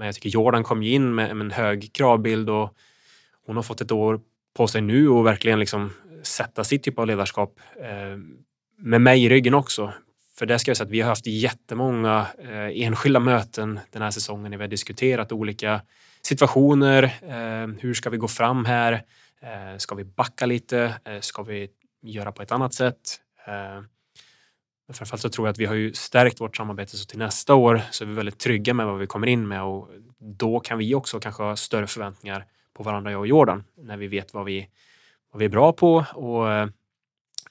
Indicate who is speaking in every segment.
Speaker 1: men jag tycker Jordan kom ju in med, med en hög kravbild och hon har fått ett år på sig nu och verkligen liksom sätta sitt typ av ledarskap eh, med mig i ryggen också. För det ska jag säga att vi har haft jättemånga eh, enskilda möten den här säsongen när vi har diskuterat olika situationer. Eh, hur ska vi gå fram här? Eh, ska vi backa lite? Eh, ska vi göra på ett annat sätt? Eh, Framförallt så tror jag att vi har ju stärkt vårt samarbete så till nästa år så är vi väldigt trygga med vad vi kommer in med och då kan vi också kanske ha större förväntningar på varandra, jag och Jordan, när vi vet vad vi, vad vi är bra på och eh,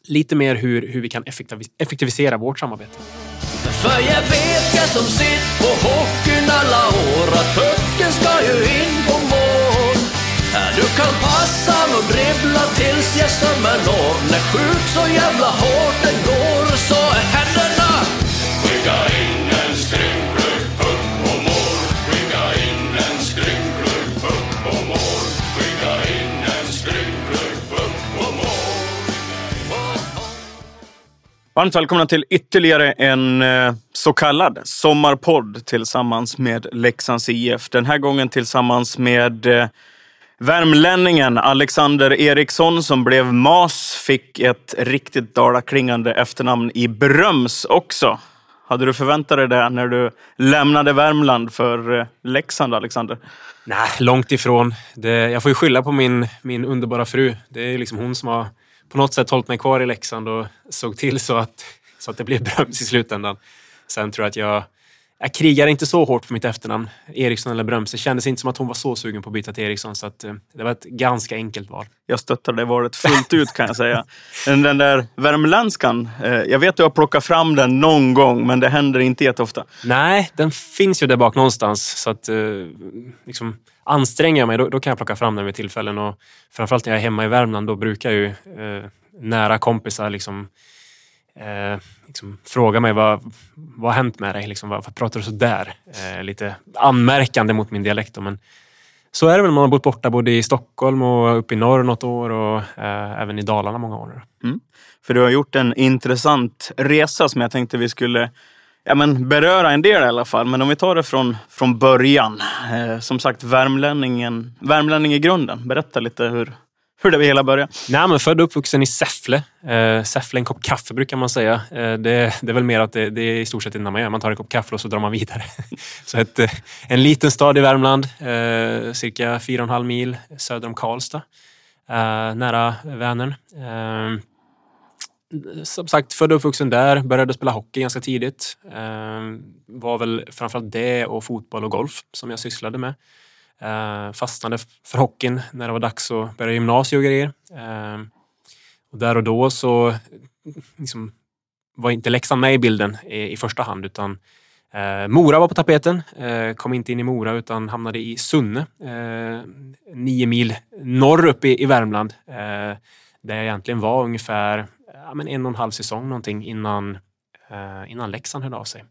Speaker 1: lite mer hur, hur vi kan effektivisera vårt samarbete.
Speaker 2: För jag vet jag som sitt på hockeyn alla år att pucken ska ju in på mål. Du kan passa och dribbla tills jag sömmer når. När skjut så jävla hårt det går
Speaker 3: Varmt välkomna till ytterligare en eh, så kallad sommarpodd tillsammans med Leksands IF. Den här gången tillsammans med eh, Värmlänningen Alexander Eriksson som blev MAS fick ett riktigt dalaklingande efternamn i Bröms också. Hade du förväntat dig det när du lämnade Värmland för eh, Leksand, Alexander?
Speaker 1: Nej, långt ifrån. Det, jag får ju skylla på min, min underbara fru. Det är liksom hon som har på något sätt hållit mig kvar i Leksand och såg till så att, så att det blev Bröms i slutändan. Sen tror jag att jag jag krigar inte så hårt för mitt efternamn, Eriksson eller Bröms. Det kändes inte som att hon var så sugen på att byta till Eriksson, så att, eh, det var ett ganska enkelt val.
Speaker 3: Jag stöttar det valet fullt ut kan jag säga. Den där värmländskan, eh, jag vet att du har plockat fram den någon gång, men det händer inte jätteofta.
Speaker 1: Nej, den finns ju där bak någonstans. Så att, eh, liksom, anstränger jag mig, då, då, kan jag plocka fram den vid tillfällen. Och framförallt när jag är hemma i Värmland, då brukar ju eh, nära kompisar liksom, eh, liksom, fråga mig vad, vad har hänt med dig? Liksom, varför pratar du så där? Eh, lite anmärkande mot min dialekt. Då, men så är det väl. Man har bott borta både i Stockholm och uppe i norr något år och eh, även i Dalarna många år.
Speaker 3: Mm. För du har gjort en intressant resa som jag tänkte vi skulle ja, men beröra en del i alla fall. Men om vi tar det från, från början. Eh, som sagt, värmlänningen, värmlänning i grunden. Berätta lite hur, hur det hela började?
Speaker 1: Nej, men född och uppvuxen i Säffle. Eh, Säffle, en kopp kaffe brukar man säga. Eh, det, det, är väl mer att det, det, är i stort sett det man gör. Man tar en kopp kaffe och så drar man vidare. så ett, eh, en liten stad i Värmland, eh, cirka 4,5 mil söder om Karlstad. Eh, nära Vänern. Eh, som sagt, född och uppvuxen där. Började spela hockey ganska tidigt. Eh, var väl framförallt det och fotboll och golf som jag sysslade med. Eh, fastnade för hockeyn när det var dags att börja gymnasiet och grejer. Ehm, och där och då så liksom, var inte Leksand med i bilden i, i första hand utan Eh, Mora var på tapeten. Eh, kom inte in i Mora utan hamnade i Sunne, eh, nio mil norr upp i, i Värmland. där jag egentligen var ungefär ja, men en och en halv säsong någonting innan, innan Leksand hörde av sig.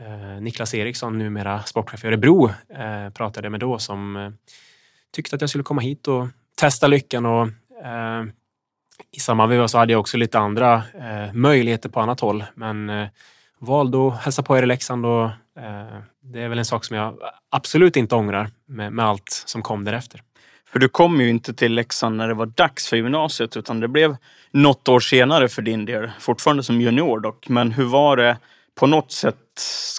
Speaker 1: Eh, Niklas Eriksson, numera sportchef i Örebro, eh, pratade jag med då som eh, tyckte att jag skulle komma hit och testa lyckan. Och, eh, I samma veva så hade jag också lite andra eh, möjligheter på annat håll, men eh, valde att hälsa på er i Leksand och eh, det är väl en sak som jag absolut inte ångrar med, med allt som kom därefter.
Speaker 3: För du kom ju inte till Leksand när det var dags för gymnasiet utan det blev något år senare för din del. Fortfarande som junior dock. Men hur var det på något sätt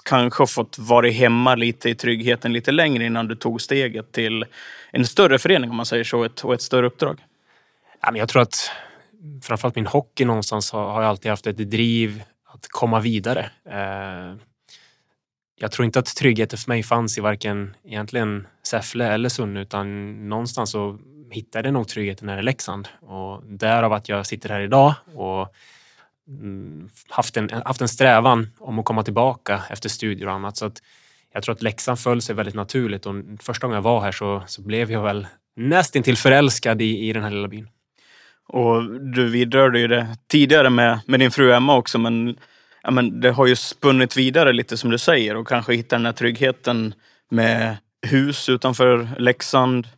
Speaker 3: kanske fått vara hemma lite i tryggheten lite längre innan du tog steget till en större förening om man säger så och ett större uppdrag?
Speaker 1: Jag tror att framförallt min hockey någonstans har alltid haft ett driv att komma vidare. Eh, jag tror inte att tryggheten för mig fanns i varken egentligen Säffle eller Sunne utan någonstans så hittade jag nog tryggheten här i Leksand och därav att jag sitter här idag och Mm, haft en, haft en strävan om att komma tillbaka efter studier och annat. Så att jag tror att Leksand föll sig väldigt naturligt och första gången jag var här så, så blev jag väl nästintill förälskad i, i den här lilla byn.
Speaker 3: Och du vidrörde ju det tidigare med, med din fru Emma också, men, ja, men det har ju spunnit vidare lite som du säger och kanske hitta den här tryggheten med hus utanför Leksand,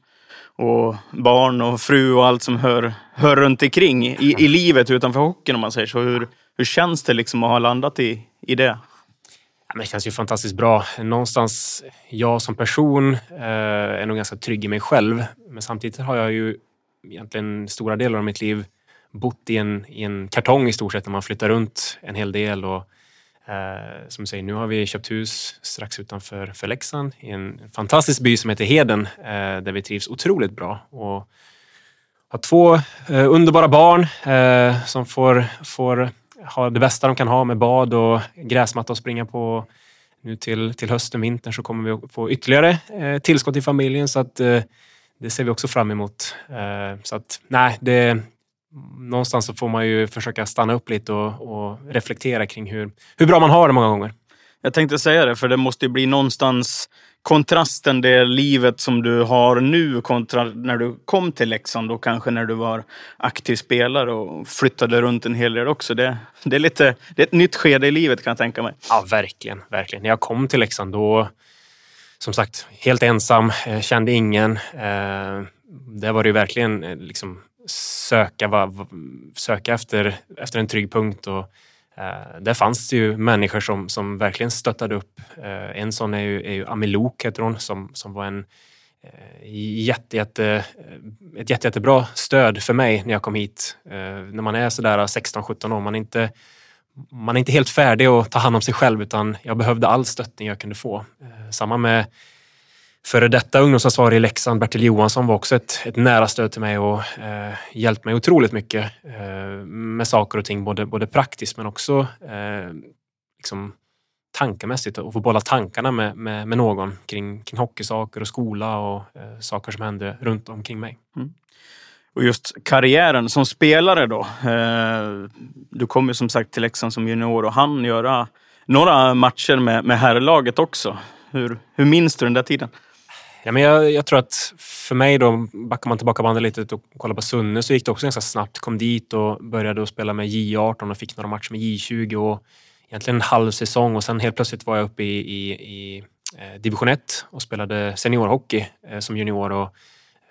Speaker 3: och barn och fru och allt som hör, hör runt omkring i, i livet utanför hockeyn om man säger så. Hur, hur känns det liksom att ha landat i, i det?
Speaker 1: men det känns ju fantastiskt bra. Någonstans, jag som person eh, är nog ganska trygg i mig själv. Men samtidigt har jag ju egentligen stora delar av mitt liv bott i en, i en kartong i stort sett, när man flyttar runt en hel del. Och, eh, som du säger, nu har vi köpt hus strax utanför för Leksand i en fantastisk by som heter Heden, eh, där vi trivs otroligt bra. Och har två eh, underbara barn eh, som får, får ha det bästa de kan ha med bad och gräsmatta att springa på. Nu till, till hösten, vintern så kommer vi att få ytterligare eh, tillskott i familjen så att eh, det ser vi också fram emot. Eh, så att nej, det, någonstans så får man ju försöka stanna upp lite och, och, reflektera kring hur, hur bra man har det många gånger.
Speaker 3: Jag tänkte säga det, för det måste ju bli någonstans kontrasten det livet som du har nu kontra när du kom till Leksand och kanske när du var aktiv spelare och flyttade runt en hel del också. Det, det, är, lite, det är ett nytt skede i livet kan jag tänka mig.
Speaker 1: Ja, verkligen. verkligen. När jag kom till Leksand då, som sagt, helt ensam, eh, kände ingen. Eh, där var det ju verkligen eh, liksom söka, söka efter, efter en trygg punkt. Och, eh, där fanns det ju människor som, som verkligen stöttade upp. Eh, en sån är ju, är ju Amilok, heter hon, som, som var en eh, jätte, jätte, eh, ett jätte, jättebra stöd för mig när jag kom hit. Eh, när man är sådär 16-17 år, man är, inte, man är inte helt färdig att ta hand om sig själv utan jag behövde all stöttning jag kunde få. samma med före detta ungdomsansvarig i Leksand, Bertil Johansson, var också ett, ett nära stöd till mig och eh, hjälpt mig otroligt mycket eh, med saker och ting, både, både praktiskt men också eh, liksom tankemässigt och få bolla tankarna med, med, med, någon kring, kring hockeysaker och skola och eh, saker som hände runt omkring mig. Mm.
Speaker 3: Och just karriären som spelare då. Eh, du kom ju som sagt till Leksand som junior och hann göra några matcher med, med herrlaget också. Hur, hur minns du den där tiden?
Speaker 1: Ja, men jag, jag, tror att för mig då, backar man tillbaka bandet lite och kollar på Sunne så gick det också ganska snabbt. Kom dit och började att spela med J18 och fick några matcher med J20 och egentligen en halv säsong och sen helt plötsligt var jag uppe i, i, i eh, division 1 och spelade seniorhockey eh, som junior och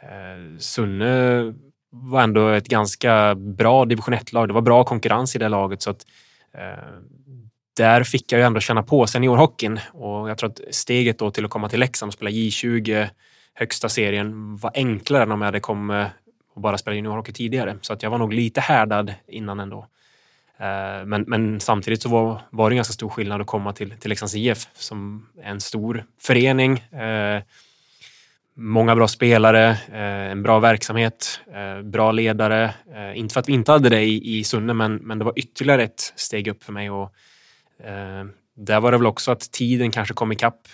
Speaker 1: eh, Sunne var ändå ett ganska bra division 1-lag. Det var bra konkurrens i det laget så att eh, där fick jag ju ändå känna på seniorhockeyn och jag tror att steget då till att komma till Leksand och spela J20 högsta serien var enklare än om jag hade kommit eh, och bara spelat juniorhockey tidigare. Så att jag var nog lite härdad innan ändå. Eh, men, men samtidigt så var, var det en ganska stor skillnad att komma till, till Leksands IF som är en stor förening. Eh, många bra spelare, en bra verksamhet, bra ledare. Inte för att vi inte hade det i, i Sunne, men, men det var ytterligare ett steg upp för mig. Och, Eh, där var det väl också att tiden kanske kom ikapp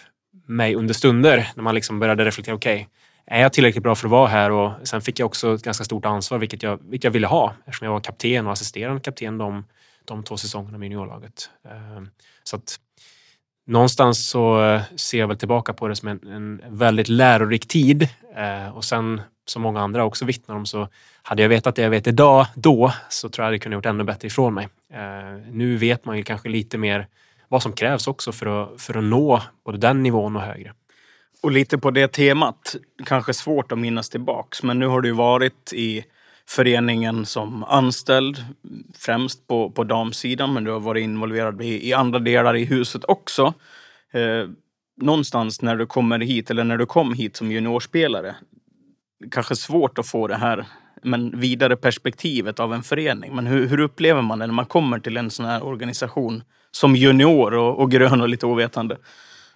Speaker 1: mig under stunder när man liksom började reflektera. Okej, okay, är jag tillräckligt bra för att vara här? Och sen fick jag också ett ganska stort ansvar, vilket jag, vilket jag ville ha eftersom jag var kapten och assisterande kapten de, de två säsongerna med juniorlaget. Eh, så att någonstans så ser jag väl tillbaka på det som en, en väldigt lärorik tid. Eh, och sen som många andra också vittnar om så hade jag vetat det jag vet idag då så tror jag det kunde gjort ännu bättre ifrån mig. Eh, nu vet man ju kanske lite mer vad som krävs också för att, för att nå både den nivån och högre.
Speaker 3: Och lite på det temat, kanske svårt att minnas tillbaks, men nu har du varit i föreningen som anställd, främst på, på damsidan, men du har varit involverad i, i andra delar i huset också. Eh, någonstans när du kommer hit, eller när du kom hit som juniorspelare, kanske svårt att få det här men vidare perspektivet av en förening. Men hur, hur, upplever man det när man kommer till en sån här organisation som junior och, och grön och lite ovetande?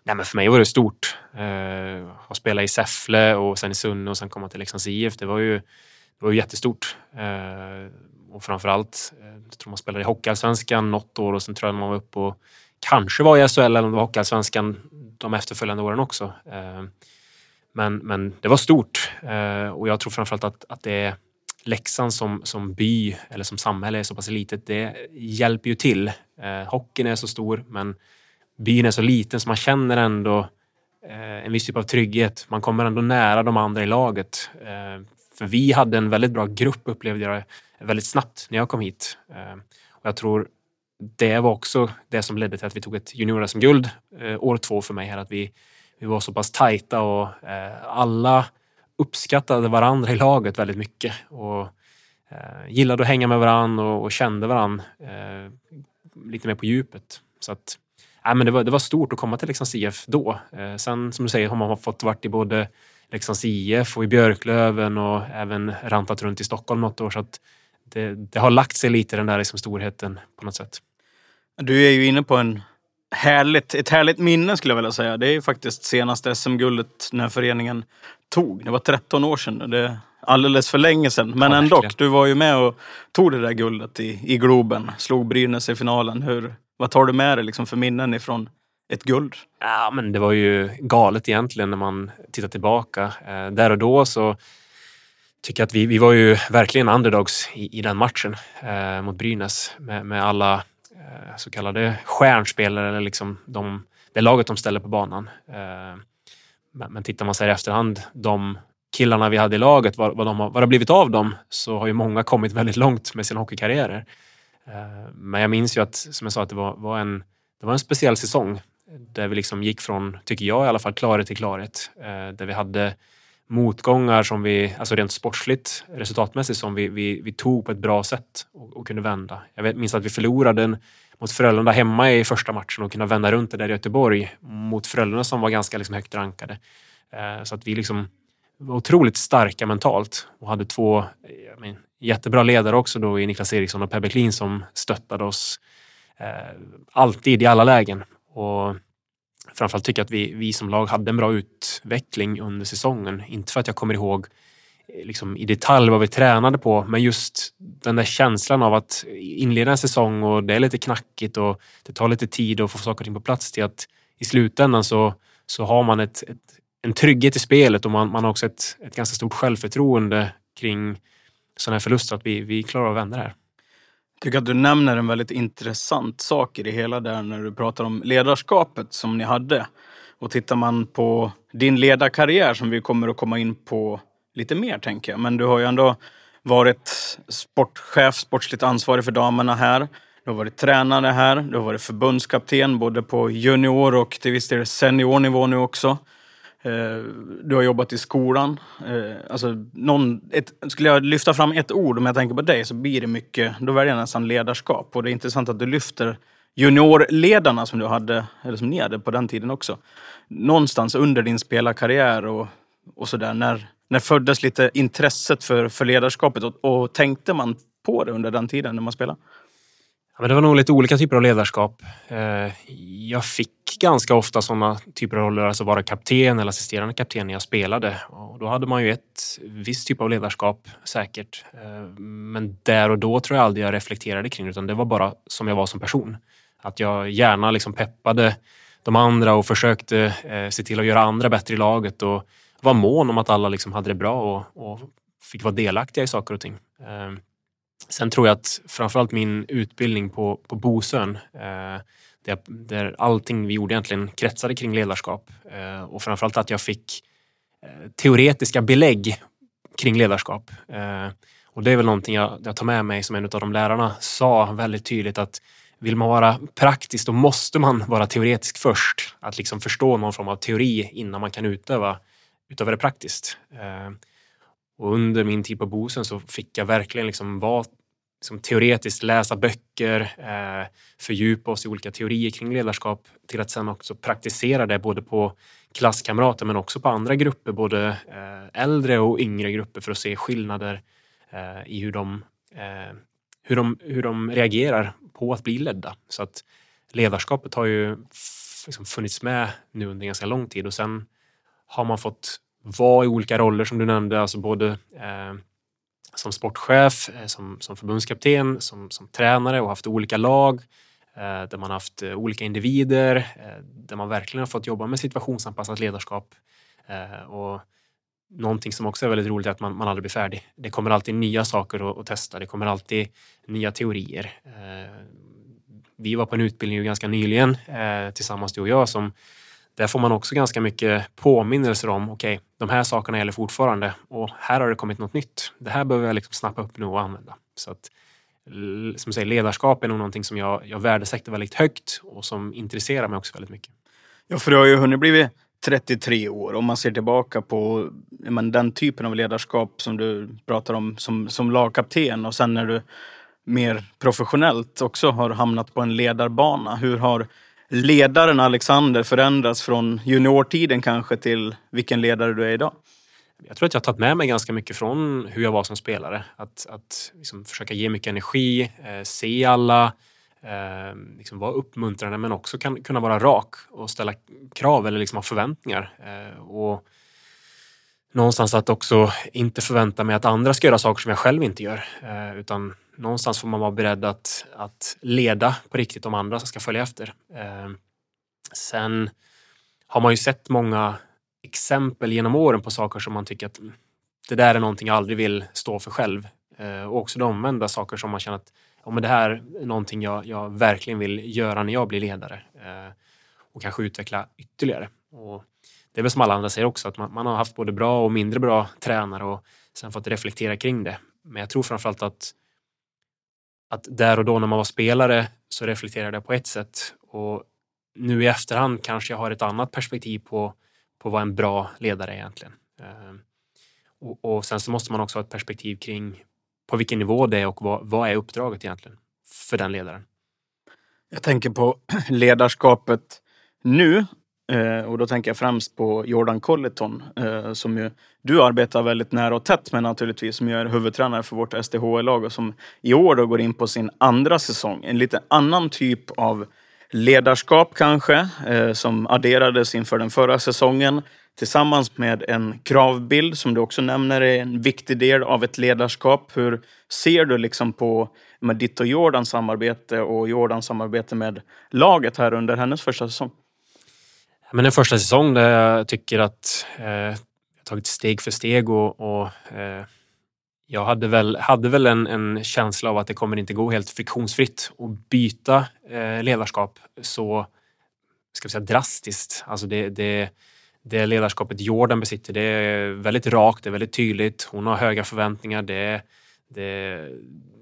Speaker 1: Nej, men för mig var det stort. Eh, att spela i Säffle och sen i Sunne och sen komma till Leksands IF. Det var ju, det var ju jättestort. Eh, och framförallt, eh, jag tror man spelade i Hockeyallsvenskan något år och sen tror jag man var uppe och kanske var i SHL eller om det var Hockeyallsvenskan de efterföljande åren också. Eh, men, men det var stort eh, och jag tror framförallt att, att det Leksand som, som by eller som samhälle är så pass litet. Det hjälper ju till. Eh, hockeyn är så stor men byn är så liten så man känner ändå eh, en viss typ av trygghet. Man kommer ändå nära de andra i laget. Eh, för vi hade en väldigt bra grupp upplevde jag väldigt snabbt när jag kom hit. Eh, och jag tror det var också det som ledde till att vi tog ett junior-SM-guld eh, år två för mig. Här, att vi vi var så pass tajta och eh, alla uppskattade varandra i laget väldigt mycket och eh, gillade att hänga med varandra och, och kände varandra eh, lite mer på djupet. Så att, äh, men det, var, det var stort att komma till Leksands IF då. Eh, sen som du säger har man fått varit i både Leksands IF och i Björklöven och även rantat runt i Stockholm något år. Så att det, det har lagt sig lite den där liksom storheten på något sätt.
Speaker 3: Du är ju inne på en härligt, ett härligt minne skulle jag vilja säga. Det är ju faktiskt senaste SM-guldet när föreningen tog. Det var 13 år sedan. Det är alldeles för länge sedan. Men
Speaker 1: Ja,
Speaker 3: ändå, du var ju med och tog det där guldet i, i Globen. Slog Brynäs i finalen. Hur, vad tar du med dig liksom för minnen ifrån ett guld?
Speaker 1: Ja, men det var ju galet egentligen när man tittar tillbaka. Eh, där och då så tycker jag att vi, vi var ju verkligen underdogs i, i den matchen eh, mot Brynäs med, med alla Eh, så kallade stjärnspelare, eller liksom de, det laget de ställer på banan. Eh, men, tittar man sig i efterhand, de killarna vi hade i laget, vad, vad, de har, vad det har blivit av dem, så har ju många kommit väldigt långt med sina hockeykarriärer. Eh, men jag minns ju att, som jag sa, att det var, var en, det var en speciell säsong där vi liksom gick från, tycker jag i alla fall, klarhet till klarhet. Där vi hade motgångar som vi, alltså rent sportsligt, resultatmässigt, som vi, vi, vi tog på ett bra sätt och, och kunde vända. Jag vet, minns att vi förlorade en, mot Frölunda hemma i första matchen och kunde vända runt det där i Göteborg mot Frölunda som var ganska liksom högt rankade. Eh, så att vi liksom var otroligt starka mentalt och hade två jag men, jättebra ledare också då i Niklas Eriksson och Per Bäcklin som stöttade oss eh, alltid i alla lägen. Och framförallt tycker jag att vi, vi som lag hade en bra utveckling under säsongen. Inte för att jag kommer ihåg eh, liksom, i detalj vad vi tränade på, men just den där känslan av att inleda en säsong och det är lite knackigt och det tar lite tid att få saker och ting på plats till att i slutändan så, så har man ett, ett, en trygghet i spelet och man, man har också ett, ett ganska stort självförtroende kring sådana här förluster, att vi, vi klarar av att vända det här.
Speaker 3: Jag tycker att du nämner en väldigt intressant sak i det hela där när du pratar om ledarskapet som ni hade. Och tittar man på din ledarkarriär som vi kommer att komma in på lite mer tänker jag. Men du har ju ändå varit sportchef, sportsligt ansvarig för damerna här. Du har varit tränare här. Du har varit förbundskapten både på junior och till viss del seniornivå nu också. Eh, du har jobbat i skolan. Eh, alltså någon, ett, skulle jag lyfta fram ett ord om jag tänker på dig så blir det mycket, då väljer jag nästan ledarskap. Och det är intressant att du lyfter juniorledarna som du hade, eller som ni hade på den tiden också. Någonstans under din spelarkarriär och, och sådär. När, när föddes lite intresset för, för ledarskapet och, och tänkte man på det under den tiden när man spelade?
Speaker 1: Ja, men det var nog lite olika typer av ledarskap. Eh, jag fick ganska ofta sådana typer av roller, alltså vara kapten eller assisterande kapten när jag spelade. Och då hade man ju ett visst typ av ledarskap säkert. Eh, men där och då tror jag aldrig jag reflekterade kring det, utan det var bara som jag var som person. Att jag gärna liksom peppade de andra och försökte eh, se till att göra andra bättre i laget och var mån om att alla liksom hade det bra och, och fick vara delaktiga i saker och ting. Sen tror jag att framförallt min utbildning på, på Bosön, eh, där, där allting vi gjorde egentligen kretsade kring ledarskap eh, och framförallt att jag fick eh, teoretiska belägg kring ledarskap. Eh, och det är väl någonting jag, jag tar med mig som en av de lärarna sa väldigt tydligt att vill man vara praktisk då måste man vara teoretisk först. Att liksom förstå någon form av teori innan man kan utöva, utöva det praktiskt. Eh, och under min tid på Bosön så fick jag verkligen liksom vara liksom teoretiskt, läsa böcker, eh, fördjupa oss i olika teorier kring ledarskap till att sen också praktisera det både på klasskamrater men också på andra grupper, både eh, äldre och yngre grupper för att se skillnader eh, i hur de, eh, hur, de, hur de reagerar på att bli ledda. Så att ledarskapet har ju liksom funnits med nu under ganska lång tid och sen har man fått vara i olika roller som du nämnde, alltså både eh, som sportchef, eh, som, som förbundskapten, som, som tränare och haft olika lag eh, där man haft eh, olika individer, eh, där man verkligen har fått jobba med situationsanpassat ledarskap. Eh, och någonting som också är väldigt roligt är att man, man aldrig blir färdig. Det kommer alltid nya saker att, att testa. Det kommer alltid nya teorier. Eh, vi var på en utbildning ganska nyligen eh, tillsammans du och jag som där får man också ganska mycket påminnelser om, okej, de här sakerna gäller fortfarande och här har det kommit något nytt. Det här behöver jag liksom snappa upp nu och använda. Så att, som säger, ledarskap är nog någonting som jag, jag värdesätter väldigt högt och som intresserar mig också väldigt mycket.
Speaker 3: Ja, för du har ju hunnit blivit 33 år. Om man ser tillbaka på men, den typen av ledarskap som du pratar om som, som lagkapten och sen när du mer professionellt också har hamnat på en ledarbana. Hur har ledaren Alexander förändras från juniortiden kanske till vilken ledare du är idag?
Speaker 1: Jag tror att jag har tagit med mig ganska mycket från hur jag var som spelare. Att, att liksom försöka ge mycket energi, eh, se alla, eh, liksom vara uppmuntrande men också kan, kunna vara rak och ställa krav eller liksom ha förväntningar. Eh, och någonstans att också inte förvänta mig att andra ska göra saker som jag själv inte gör. Eh, utan någonstans får man vara beredd att, att leda på riktigt om andra ska följa efter. Eh, sen har man ju sett många exempel genom åren på saker som man tycker att det där är någonting jag aldrig vill stå för själv. Eh, och också de omvända saker som man känner att ja, men det här är någonting jag, jag verkligen vill göra när jag blir ledare. Eh, och kanske utveckla ytterligare. Och det är väl som alla andra säger också att man, man, har haft både bra och mindre bra tränare och sen fått reflektera kring det. Men jag tror framförallt att, att där och då när man var spelare så reflekterade jag på ett sätt och nu i efterhand kanske jag har ett annat perspektiv på, på vad en bra ledare är egentligen. Ehm, och, och sen så måste man också ha ett perspektiv kring på vilken nivå det är och vad, vad är uppdraget egentligen för den ledaren.
Speaker 3: Jag tänker på ledarskapet nu eh, och då tänker jag främst på Jordan Colleton eh, som ju du arbetar väldigt nära och tätt med naturligtvis, som ju är huvudtränare för vårt SDHL-lag och som i år då går in på sin andra säsong. En lite annan typ av ledarskap kanske, eh, som adderades inför den förra säsongen tillsammans med en kravbild som du också nämner är en viktig del av ett ledarskap. Hur ser du liksom på med ditt och Jordans samarbete och Jordans samarbete med laget här under hennes första säsong?
Speaker 1: Men en första säsong där jag tycker att eh, tagit steg för steg och, och eh, jag hade väl, hade väl en, en, känsla av att det kommer inte gå helt friktionsfritt att byta eh, ledarskap så ska vi säga drastiskt. Alltså det, det, det ledarskapet Jordan besitter, det är väldigt rakt, det är väldigt tydligt. Hon har höga förväntningar. Det, det,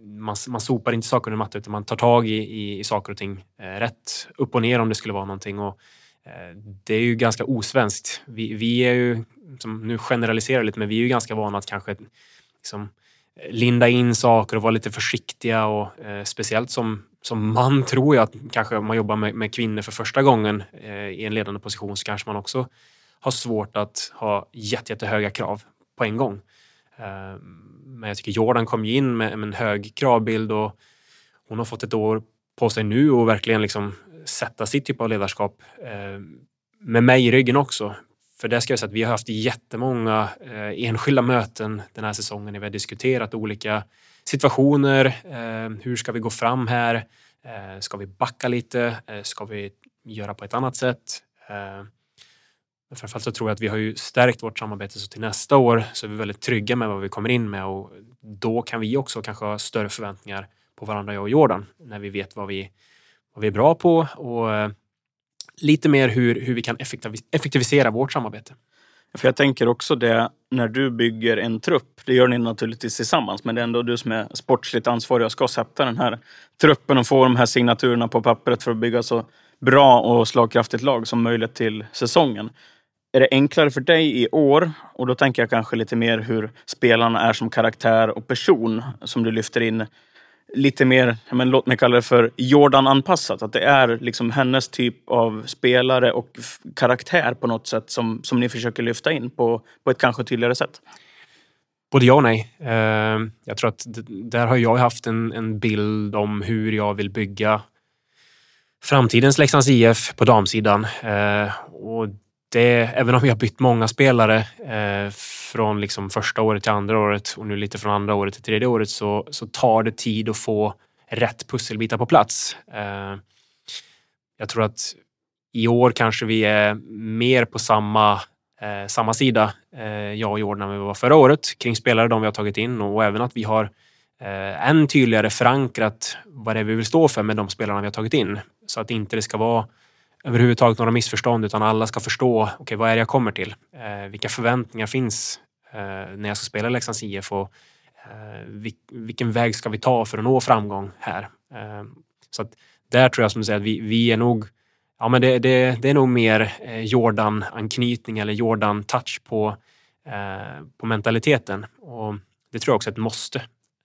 Speaker 1: man, man sopar inte saker under mattan utan man tar tag i, i, i saker och ting eh, rätt upp och ner om det skulle vara någonting. Och, Eh, det är ju ganska osvenskt. Vi, vi är ju, som nu generaliserar lite, men vi är ju ganska vana att kanske liksom, linda in saker och vara lite försiktiga och eh, speciellt som, som man tror jag att kanske om man jobbar med, med kvinnor för första gången eh, i en ledande position så kanske man också har svårt att ha jätte, jättehöga krav på en gång. Eh, men jag tycker Jordan kom in med, med en hög kravbild och hon har fått ett år på sig nu och verkligen liksom sätta sitt typ av ledarskap eh, med mig i ryggen också. För det ska jag säga att vi har haft jättemånga eh, enskilda möten den här säsongen när vi har diskuterat olika situationer. Eh, hur ska vi gå fram här? Eh, ska vi backa lite? Eh, ska vi göra på ett annat sätt? Eh, framförallt så tror jag att vi har ju stärkt vårt samarbete så till nästa år så är vi väldigt trygga med vad vi kommer in med och då kan vi också kanske ha större förväntningar på varandra, jag och Jordan, när vi vet vad vi, vad vi är bra på och eh, lite mer hur, hur vi kan effektivisera vårt samarbete.
Speaker 3: För jag tänker också det, när du bygger en trupp, det gör ni naturligtvis tillsammans, men det är ändå du som är sportsligt ansvarig och ska sätta den här truppen och få de här signaturerna på pappret för att bygga så bra och slagkraftigt lag som möjligt till säsongen. Är det enklare för dig i år? Och då tänker jag kanske lite mer hur spelarna är som karaktär och person som du lyfter in lite mer, men låt mig kalla det för Jordan-anpassat. Att det är liksom hennes typ av spelare och karaktär på något sätt som, som ni försöker lyfta in på, på ett kanske tydligare sätt.
Speaker 1: Både ja och nej. Eh, jag tror att där har jag haft en, en bild om hur jag vill bygga framtidens Leksands IF på damsidan. Eh, och det, även om vi har bytt många spelare eh, från liksom första året till andra året och nu lite från andra året till tredje året så, så tar det tid att få rätt pusselbitar på plats. Eh, jag tror att i år kanske vi är mer på samma, eh, samma sida, eh, jag och Jordan, än vi var förra året kring spelare, de vi har tagit in och även att vi har än tydligare förankrat vad det är vi vill stå för med de spelarna vi har tagit in. Så att inte det ska vara överhuvudtaget några missförstånd utan alla ska förstå okay, vad är det jag kommer till. Eh, vilka förväntningar finns eh, när jag ska spela Leksands IF och eh, vil, vilken väg ska vi ta för att nå framgång här? Eh, så att där tror jag som du säger att vi, vi är nog Ja, men det, det, det är nog mer eh, Jordan-anknytning eller Jordan-touch på, eh, på mentaliteten. Och det tror jag också är ett måste,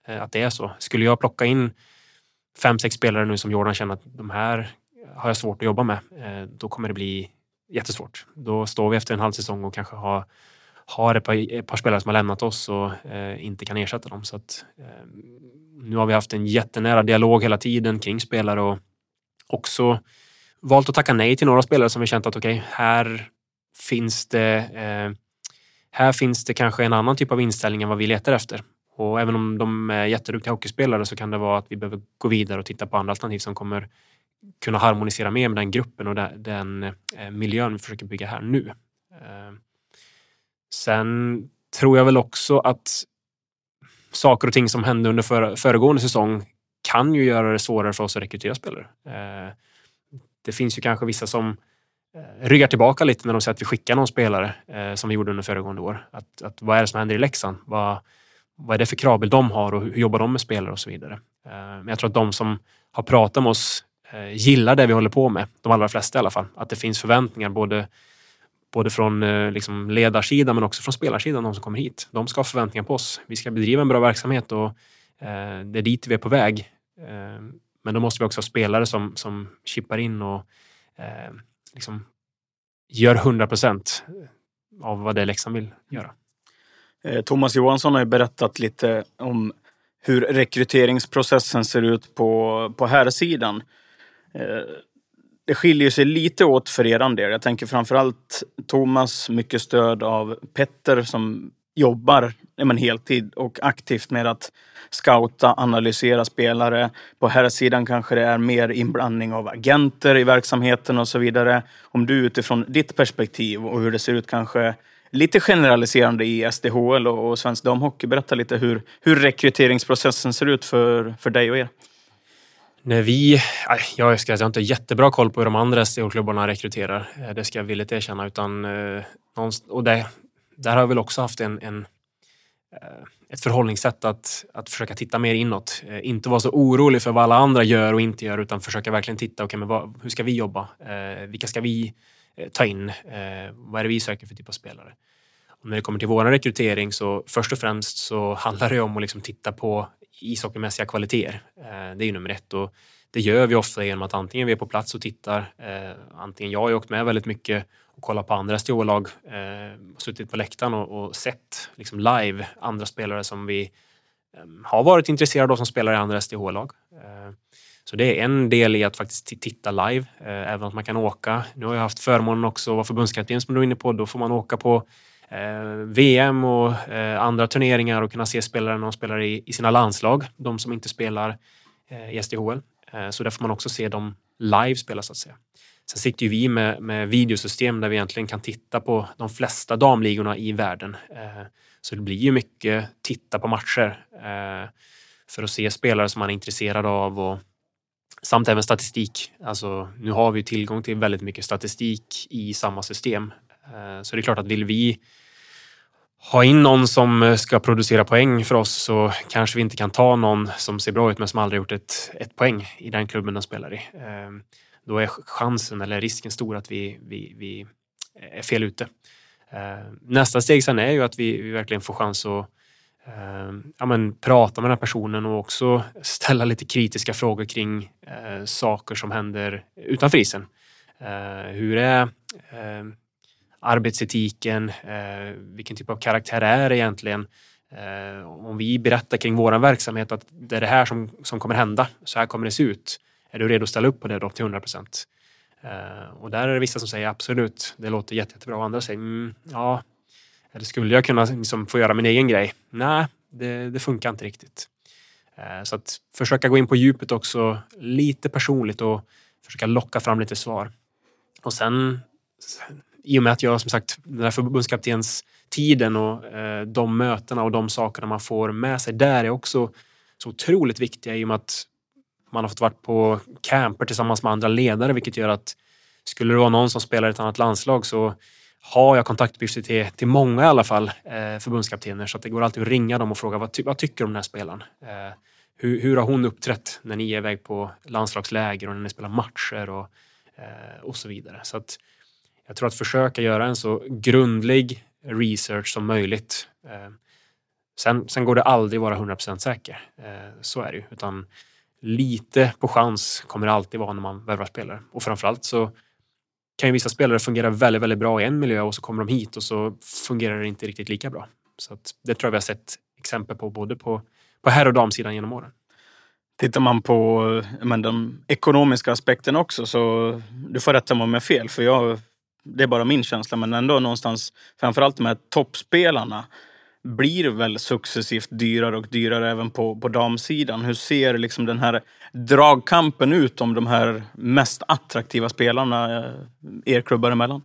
Speaker 1: eh, att det är så. Skulle jag plocka in fem, sex spelare nu som Jordan känner att de här har jag svårt att jobba med. Eh, då kommer det bli jättesvårt. Då står vi efter en halv säsong och kanske har, har ett, par, ett par spelare som har lämnat oss och eh, inte kan ersätta dem. Så att, eh, nu har vi haft en jättenära dialog hela tiden kring spelare och också valt att tacka nej till några spelare som vi känt att okej, okay, här finns det eh, här finns det kanske en annan typ av inställning än vad vi letar efter. Och även om de är jätteduktiga hockeyspelare så kan det vara att vi behöver gå vidare och titta på andra alternativ som kommer kunna harmonisera mer med den gruppen och den eh, miljön vi försöker bygga här nu. Eh, sen tror jag väl också att saker och ting som hände under föregående säsong kan ju göra det svårare för oss att rekrytera spelare. Eh, det finns ju kanske vissa som ryggar tillbaka lite när de säger att vi skickar någon spelare som vi gjorde under föregående år. Att, att vad är det som händer i Leksand? Vad, vad är det för kravbild de har och hur jobbar de med spelare och så vidare. Men jag tror att de som har pratat med oss Eh, gillar det vi håller på med. De allra flesta i alla fall. Att det finns förväntningar både, både från eh, liksom ledarsidan men också från spelarsidan, de som kommer hit. De ska ha förväntningar på oss. Vi ska bedriva en bra verksamhet och eh, det är dit vi är på väg. Eh, men då måste vi också ha spelare som, som chippar in och eh, liksom gör 100 procent av vad det är Leksand vill göra.
Speaker 3: Thomas Johansson har ju berättat lite om hur rekryteringsprocessen ser ut på, på här sidan. Eh, det skiljer sig lite åt för er del. Jag tänker framförallt Thomas, mycket stöd av Petter som jobbar men, heltid och aktivt med att scouta, analysera spelare. På här sidan kanske det är mer inblandning av agenter i verksamheten och så vidare. Om du utifrån ditt perspektiv och hur det ser ut kanske lite generaliserande i SDHL och, och svensk damhockey, berätta lite hur, hur rekryteringsprocessen ser ut för, för dig och er
Speaker 1: när vi, äh, jag ska säga, jag har inte jättebra koll på hur de andra SDH-klubbarna rekryterar. Eh, det ska jag villigt erkänna. Utan, eh, och det, där har jag väl också haft en, en eh, ett förhållningssätt att, att försöka titta mer inåt. Inte vara så orolig för vad alla andra gör och inte gör utan försöka verkligen titta, okay, men vad, hur ska vi jobba? vilka ska vi ta in? vad är det vi söker för typ av spelare? Och när det kommer till vår rekrytering så först och främst så handlar det om att liksom titta på ishockeymässiga kvaliteter. Eh, det är ju nummer ett och det gör vi ofta genom att antingen vi är på plats och tittar, eh, antingen jag har åkt med väldigt mycket och kollat på andra STH-lag, eh, suttit på läktaren och, och sett liksom live andra spelare som vi har varit intresserade av som spelar i andra SDH-lag. Så det är en del i att faktiskt titta live, även att man kan åka. Nu har jag haft förmånen också att vara förbundskapten som du är inne på. Då får man åka på Eh, VM och eh, andra turneringar och kunna se spelare när de spelar i, i sina landslag. De som inte spelar eh, i SDHL. Eh, så där får man också se dem live spela så att säga. Sen sitter ju vi med, med videosystem där vi egentligen kan titta på de flesta damligorna i världen. Eh, så det blir ju mycket titta på matcher eh, för att se spelare som man är intresserad av och samt även statistik. Alltså, nu har vi tillgång till väldigt mycket statistik i samma system. Eh, så det är klart att vill vi ha in någon som eh, ska producera poäng för oss så kanske vi inte kan ta någon som ser bra ut men som aldrig gjort ett, ett poäng i den klubben de spelar i. Eh, då är chansen eller risken stor att vi, vi, vi är fel ute. Nästa steg sen är ju att vi, vi verkligen får chans att ja, men, prata med den här personen och också ställa lite kritiska frågor kring eh, saker som händer utanför isen. hur är arbetsetiken, eh, vilken typ av karaktär är det egentligen? Eh, om vi berättar kring vår verksamhet att det är det här som, som kommer hända, så här kommer det se ut. Är du redo att ställa upp på det då till 100 procent? Eh, och där är det vissa som säger absolut, det låter jätte, jättebra och andra säger mm, ja, eller skulle jag kunna liksom få göra min egen grej? Nej, det, det funkar inte riktigt. Eh, så att försöka gå in på djupet också, lite personligt och försöka locka fram lite svar. Och sen i och med att jag som sagt, den här förbundskaptens tiden och eh, de mötena och de sakerna man får med sig där är också så otroligt viktiga i och med att man har fått varit på camper tillsammans med andra ledare vilket gör att skulle det vara någon som spelar i ett annat landslag så har jag kontaktuppgifter till, till många i alla fall eh, förbundskaptener så att det går alltid att ringa dem och fråga vad, ty vad tycker du om den här spelaren? Eh, hur, hur, har hon uppträtt när ni är iväg på landslagsläger och när ni spelar matcher och, eh, och så vidare. Så att jag tror att försöka göra en så grundlig research som möjligt. Eh, sen, sen går det aldrig vara 100% säker. Eh, så är det ju. Utan lite på chans kommer det alltid vara när man värvar spelare. Och framförallt så kan ju vissa spelare fungera väldigt, väldigt bra i en miljö och så kommer de hit och så fungerar det inte riktigt lika bra. Så att det tror jag vi har sett exempel på både på, på herr och damsidan genom åren.
Speaker 3: Tittar man på eh, men, de ekonomiska aspekterna också så du får rätta mig om jag är fel för jag, det är bara min känsla men ändå någonstans framförallt de här toppspelarna blir väl successivt dyrare och dyrare även på, på damsidan. Hur ser liksom den här dragkampen ut om de här mest attraktiva spelarna eh, er klubbar emellan?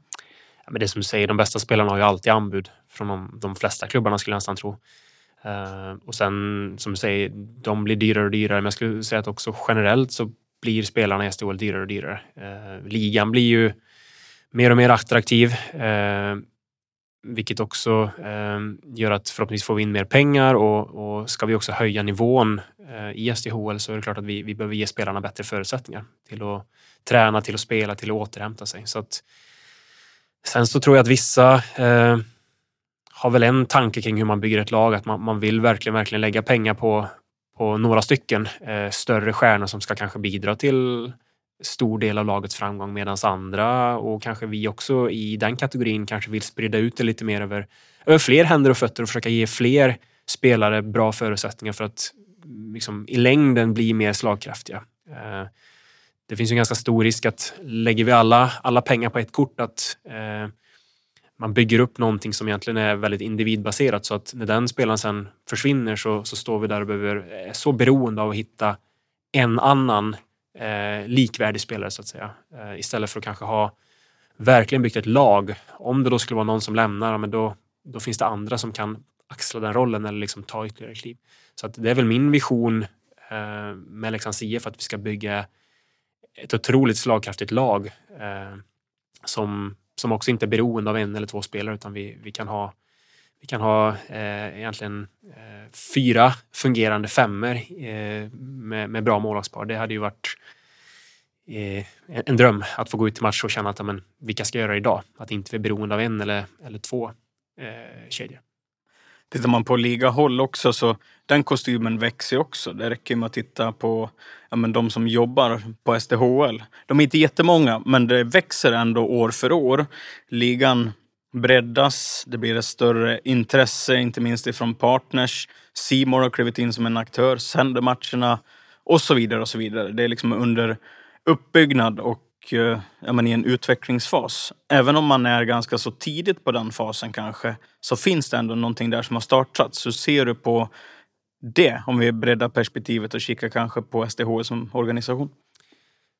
Speaker 1: Ja, men det som du säger, de bästa spelarna har ju alltid anbud från de, de flesta klubbarna skulle jag nästan tro. Uh, och sen som du säger, de blir dyrare och dyrare. Men jag skulle säga att också generellt så blir spelarna i SDHL dyrare och dyrare. Uh, ligan blir ju mer och mer attraktiv. eh, vilket också eh, gör att förhoppningsvis får vi in mer pengar och, och ska vi också höja nivån eh, i SDHL så är det klart att vi, vi behöver ge spelarna bättre förutsättningar till att träna, till att spela, till att återhämta sig. Så att, sen så tror jag att vissa eh, har väl en tanke kring hur man bygger ett lag, att man, man vill verkligen, verkligen lägga pengar på, på några stycken eh, större stjärnor som ska kanske bidra till stor del av lagets framgång medan andra och kanske vi också i den kategorin kanske vill sprida ut det lite mer över, över fler händer och fötter och försöka ge fler spelare bra förutsättningar för att mm, liksom, i längden bli mer slagkraftiga. Eh, det finns ju en ganska stor risk att lägger vi alla, alla pengar på ett kort att eh, man bygger upp någonting som egentligen är väldigt individbaserat så att när den spelaren sen försvinner så, så står vi där och behöver, är så beroende av att hitta en annan eh, likvärdig spelare så att säga. Eh, istället för att kanske ha verkligen byggt ett lag. Om det då skulle vara någon som lämnar, men då, då finns det andra som kan axla den rollen eller liksom ta ytterligare kliv. Så att det är väl min vision eh, med Leksands IF att vi ska bygga ett otroligt slagkraftigt lag eh, som, som också inte är beroende av en eller två spelare utan vi, vi kan ha vi kan ha eh, egentligen eh, fyra fungerande femmer eh, med, med, bra målvaktspar. Det hade ju varit eh, en dröm att få gå ut till match och känna att amen, vilka ska jag göra idag? Att inte vi är beroende av en eller, eller två eh, kedjor.
Speaker 3: Tittar man på ligahåll också så den kostymen växer också. Det räcker med att titta på ja, men de som jobbar på SDHL. De är inte jättemånga, men det växer ändå år för år. Ligan breddas. Det blir ett större intresse, inte minst ifrån partners. Simor har klivit in som en aktör, sänder matcherna och så vidare och så vidare. Det är liksom under uppbyggnad och eh, ja, men i en utvecklingsfas. Även om man är ganska så tidigt på den fasen kanske, så finns det ändå någonting där som har startats. Så ser du på det, om vi breddar perspektivet och kikar kanske på SDH som organisation?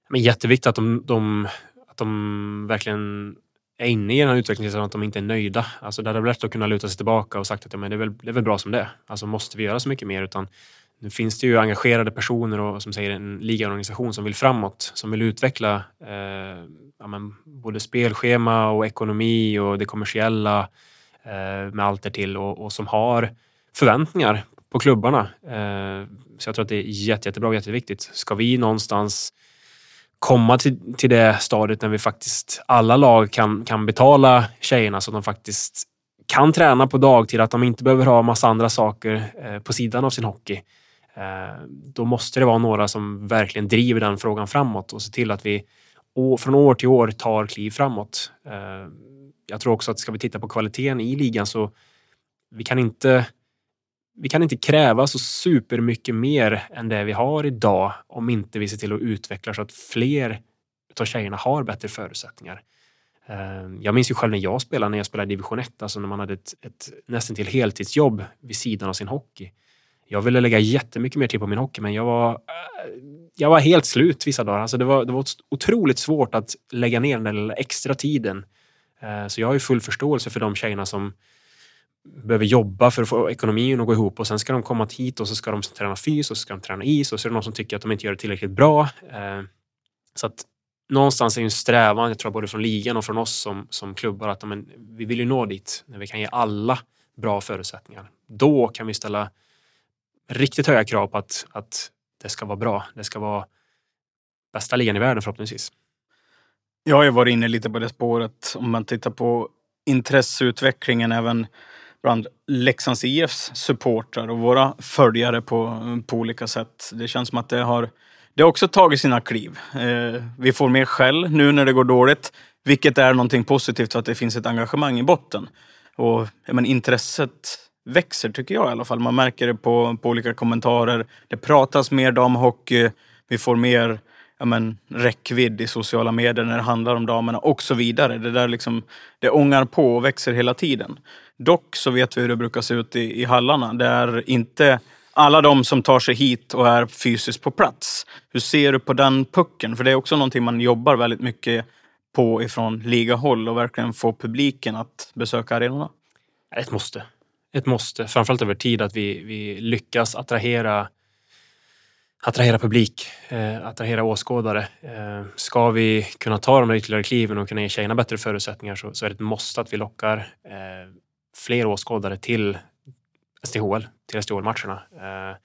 Speaker 1: Men jätteviktigt att de, de, att de verkligen är inne i den här utvecklingsresan att de inte är nöjda. Alltså det hade varit lätt att kunna luta sig tillbaka och sagt att ja, men det, är väl, det är väl bra som det är. Alltså måste vi göra så mycket mer? Utan nu finns det ju engagerade personer och som säger en ligaorganisation som vill framåt, som vill utveckla eh, ja, men både spelschema och ekonomi och det kommersiella eh, med allt därtill och, och som har förväntningar på klubbarna. Eh, så jag tror att det är jätte, jättebra och jätteviktigt. Ska vi någonstans komma till, till det stadiet när vi faktiskt alla lag kan, kan betala tjejerna så att de faktiskt kan träna på dagtid, att de inte behöver ha massa andra saker eh, på sidan av sin hockey. Eh, då måste det vara några som verkligen driver den frågan framåt och ser till att vi från år till år tar kliv framåt. Eh, jag tror också att ska vi titta på kvaliteten i ligan så vi kan inte vi kan inte kräva så supermycket mer än det vi har idag om inte vi ser till att utveckla så att fler av tjejerna har bättre förutsättningar. Eh, jag minns ju själv när jag spelade, när jag spelade division 1, alltså när man hade ett, ett nästan till heltidsjobb vid sidan av sin hockey. Jag ville lägga jättemycket mer tid på min hockey, men jag var, eh, jag var helt slut vissa dagar. Alltså det, var, det var otroligt svårt att lägga ner den där extra tiden. Eh, så jag har ju full förståelse för de tjejerna som behöver jobba för att få ekonomin att gå ihop och sen ska de komma hit och så ska de träna fys och så ska de träna is och så är det någon som tycker att de inte gör det tillräckligt bra. Eh, så att någonstans är det en strävan, jag tror både från ligan och från oss som, som klubbar, att men, vi vill ju nå dit när vi kan ge alla bra förutsättningar. Då kan vi ställa riktigt höga krav på att, att det ska vara bra. Det ska vara bästa ligan i världen förhoppningsvis.
Speaker 3: Jag har ju varit inne lite på det spåret. Om man tittar på intresseutvecklingen även bland Leksands IFs supportrar och våra följare på, på olika sätt. Det känns som att det har det har också tagit sina kliv. Eh, vi får mer skäll nu när det går dåligt, vilket är någonting positivt för att det finns ett engagemang i botten. Och men, intresset växer tycker jag i alla fall. Man märker det på, på olika kommentarer. Det pratas mer damhockey. Vi får mer ja, men, räckvidd i sociala medier när det handlar om damerna och så vidare. Det där liksom, det ångar på och växer hela tiden. Dock så vet vi hur det brukar se ut i, i hallarna. Det är inte alla de som tar sig hit och är fysiskt på plats. Hur ser du på den pucken? För det är också någonting man jobbar väldigt mycket på ifrån ligahåll och verkligen få publiken att besöka arenorna.
Speaker 1: Ett måste. Ett måste. Framförallt över tid att vi, vi lyckas attrahera attrahera publik, eh, attrahera åskådare. Eh, ska vi kunna ta de där ytterligare kliven och kunna ge tjejerna bättre förutsättningar så, så är det ett måste att vi lockar eh, fler åskådare till STHL, till SDHL-matcherna. Eh,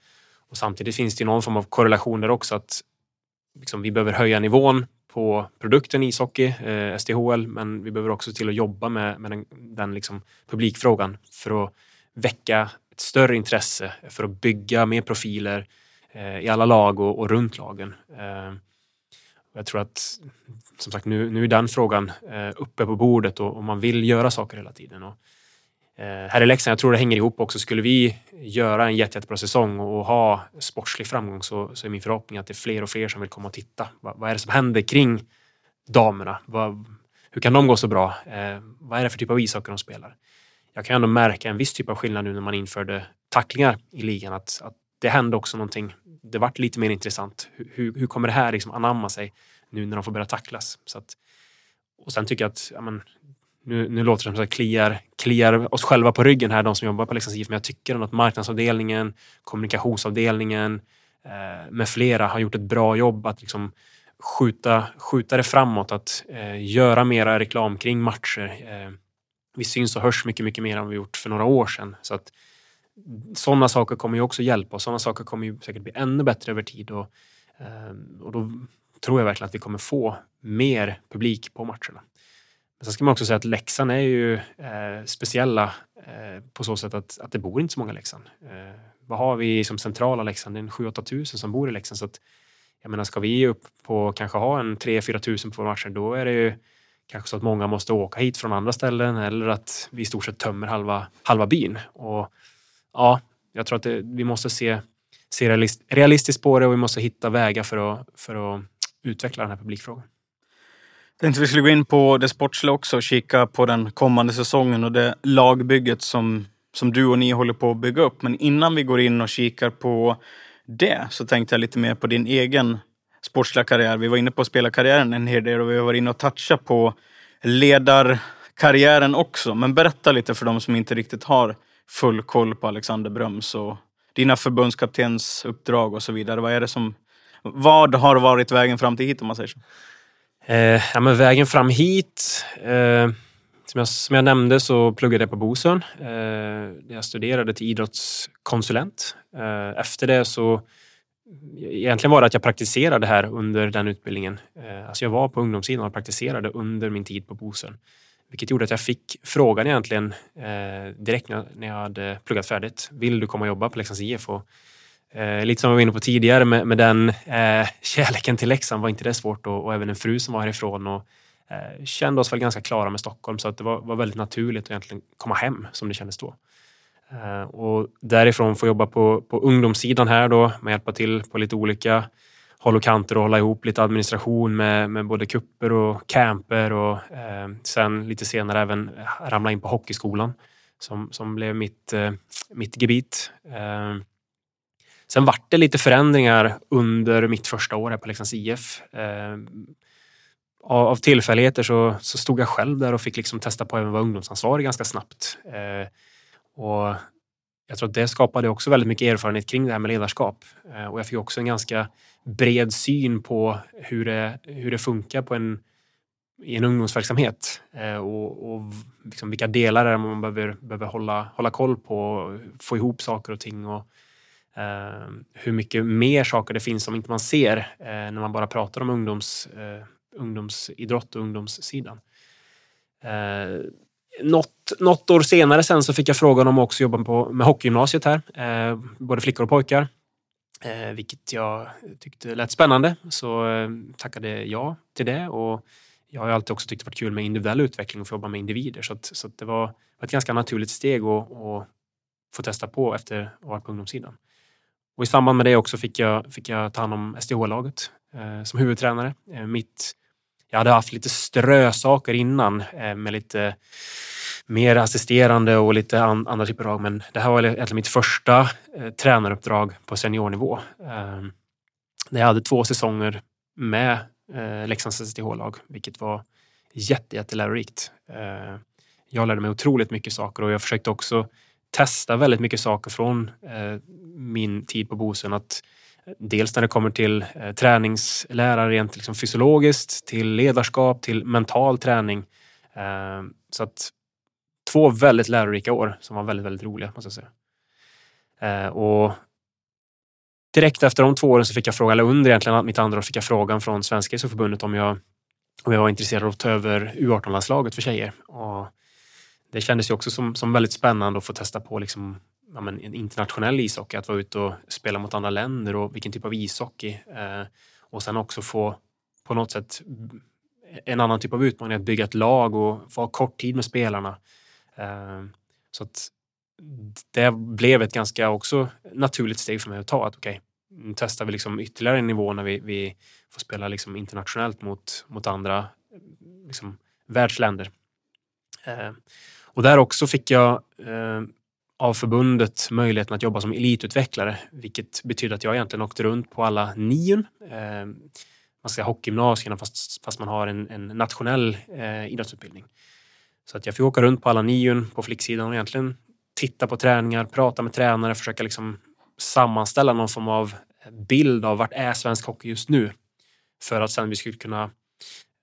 Speaker 1: och samtidigt finns det någon form av korrelation där också att liksom, vi behöver höja nivån på produkten ishockey, eh, STHL, men vi behöver också till att jobba med, med den, den liksom, publikfrågan för att väcka ett större intresse, för att bygga mer profiler Eh, i alla lag och, och runt lagen. Eh, jag tror att som sagt, nu, nu är den frågan eh, uppe på bordet och, och, man vill göra saker hela tiden. Och, Eh, här i Leksand, jag tror det hänger ihop också. Skulle vi göra en jätte, jättebra säsong och ha sportslig framgång så, så är min förhoppning att det är fler och fler som vill komma och titta. Vad, vad är det som händer kring damerna? Va, hur kan de gå så bra? Eh, vad är det för typ av ishockey de spelar? Jag kan ändå märka en viss typ av skillnad nu när man införde tacklingar i ligan. Att, att det hände också någonting. Det vart lite mer intressant. Hur, hur kommer det här liksom anamma sig nu när de får börja tacklas? Så att, och sen tycker jag att ja, men, nu, nu låter det som att kliar, kliar oss själva på ryggen här, de som jobbar på Leksands IF, men jag tycker ändå att marknadsavdelningen, kommunikationsavdelningen eh, med flera har gjort ett bra jobb att liksom skjuta, skjuta det framåt, att eh, göra mera reklam kring matcher. Eh, vi syns och hörs mycket, mycket mer än vi gjort för några år sedan. Så att, sådana saker kommer ju också hjälpa och sådana saker kommer ju säkert bli ännu bättre över tid. Och, eh, och då tror jag verkligen att vi kommer få mer publik på matcherna. Men sen ska man också säga att Leksand är ju eh, speciella eh, på så sätt att, att det bor inte så många i Leksand. Eh, vad har vi som centrala Leksand? Det är 7-8 tusen som bor i Leksand. Så att, jag menar, ska vi upp på kanske ha en 3-4 tusen på våra matcher, då är det ju kanske så att många måste åka hit från andra ställen eller att vi i stort sett tömmer halva, halva byn. Och ja, jag tror att det, vi måste se, se realist, realistiskt på det och vi måste hitta vägar för att, för att utveckla den här publikfrågan.
Speaker 3: Jag Tänkte vi skulle gå in på det sportsliga också och kika på den kommande säsongen och det lagbygget som, som du och ni håller på att bygga upp. Men innan vi går in och kikar på det så tänkte jag lite mer på din egen sportsliga karriär. Vi var inne på spelarkarriären en hel del och vi var inne och touchade på ledarkarriären också. Men berätta lite för de som inte riktigt har full koll på Alexander Bröms och dina förbundskaptens uppdrag och så vidare. Vad är det som... Vad har varit vägen fram till hit om man säger så?
Speaker 1: Eh, ja, men vägen fram hit. Eh, som, jag, som jag nämnde så pluggade jag på Bosön. Eh, jag studerade till idrottskonsulent. Eh, efter det så Egentligen var det att jag praktiserade här under den utbildningen. Eh, alltså jag var på ungdomssidan och praktiserade under min tid på Bosön. Vilket gjorde att jag fick frågan egentligen eh, direkt när jag hade pluggat färdigt. Vill du komma och jobba på Leksands IF? Och Eh, lite som vi var inne på tidigare med, med den eh, kärleken till Leksand var inte det svårt och, och även en fru som var härifrån och eh, kände oss väl ganska klara med Stockholm så att det var, var väldigt naturligt att egentligen komma hem som det kändes då. Eh, och därifrån få jobba på, på ungdomssidan här då med hjälpa till på lite olika håll och kanter och hålla ihop lite administration med, med både kupper och camper och eh, sen lite senare även ramla in på hockeyskolan som, som blev mitt, eh, mitt gebit. Eh, Sen vart det lite förändringar under mitt första år här på Leksands IF. Eh, av, tillfälligheter så, så, stod jag själv där och fick liksom testa på att vara ungdomsansvarig ganska snabbt. Eh, och jag tror att det skapade också väldigt mycket erfarenhet kring det här med ledarskap. Eh, och jag fick också en ganska bred syn på hur det, hur det funkar på en, i en ungdomsverksamhet eh, och, och liksom vilka delar är man behöver, behöver hålla, hålla koll på, och få ihop saker och ting. Och, eh, hur mycket mer saker det finns som inte man ser eh, när man bara pratar om ungdoms, eh, ungdomsidrott och ungdomssidan. Eh, något något, år senare sen så fick jag frågan om att också jobba på, med hockeygymnasiet här. Eh, både flickor och pojkar. Eh, vilket jag tyckte lät spännande. Så eh, tackade jag till det. Och jag har alltid också tyckt det varit kul med individuell utveckling och få jobba med individer. Så, att, så att det var ett ganska naturligt steg att, att få testa på efter att ha varit på ungdomssidan. Och I samband med det också fick jag, fick jag ta hand om SDH-laget eh, som huvudtränare. Eh, mitt, jag hade haft lite strösaker innan eh, med lite mer assisterande och lite andra typer av men det här var egentligen mitt första eh, tränaruppdrag på seniornivå. Eh, jag hade två säsonger med eh, Leksands SSTH-lag, vilket var jätte, jättelärorikt. Eh, jag lärde mig otroligt mycket saker och jag försökte också testa väldigt mycket saker från eh, min tid på Bosön. Att dels när det kommer till eh, träningslärare träningslära rent liksom fysiologiskt, till ledarskap, till mental träning. Eh, så att två väldigt lärorika år som var väldigt, väldigt roliga måste jag säga. Eh, och direkt efter de två åren så fick jag frågan, eller under egentligen mitt andra år fick jag frågan från Svenska ishockeyförbundet om jag, om jag var intresserad av att ta över U18-landslaget för tjejer. Och det kändes ju också som, som väldigt spännande att få testa på liksom, ja, men, en internationell ishockey, att vara ute och spela mot andra länder och vilken typ av ishockey. Eh, och sen också få på något sätt en annan typ av utmaning, att bygga ett lag och få ha kort tid med spelarna. Eh, så att det blev ett ganska också naturligt steg för mig att ta. Att okej, okay, nu testar vi liksom ytterligare en nivå när vi, vi får spela liksom internationellt mot, mot andra liksom, världsländer. Eh, och där också fick jag eh, av förbundet möjligheten att jobba som elitutvecklare, vilket betyder att jag egentligen åkte runt på alla nion. Eh, man ska hockeygymnasierna fast, fast man har en, en nationell eh, idrottsutbildning. Så att jag fick åka runt på alla nion på flicksidan och egentligen titta på träningar, prata med tränare, försöka liksom sammanställa någon form av bild av vart är svensk hockey just nu. För att sen vi skulle kunna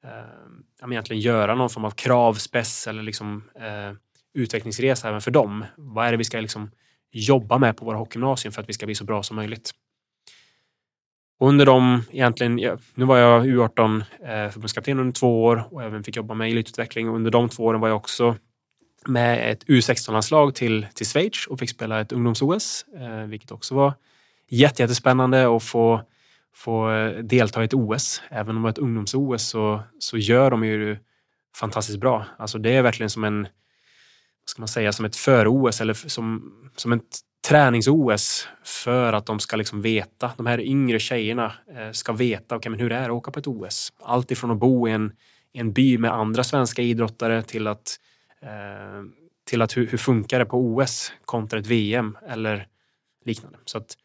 Speaker 1: eh, egentligen göra någon form av kravspess eller liksom, eh, utvecklingsresa även för dem. Vad är det vi ska liksom jobba med på våra hockeygymnasium för att vi ska bli så bra som möjligt? Och under de, egentligen, nu var jag U18 eh, förbundskapten under två år och även fick jobba med elitutveckling. Under de två åren var jag också med ett U16-landslag till, till Schweiz och fick spela ett ungdoms-OS, eh, vilket också var jättespännande att få, få eh, delta i ett OS. Även om det var ett ungdoms-OS så, så gör de ju fantastiskt bra. Alltså det är verkligen som en, ska man säga, som ett för-OS eller som, som ett tränings-OS för att de ska liksom veta, de här yngre tjejerna eh, ska veta okay, men hur det är att åka på ett OS. Allt ifrån att bo i en, i en by med andra svenska idrottare till att Eh, till att hur, hur funkar det på OS kontra ett VM eller liknande. Så att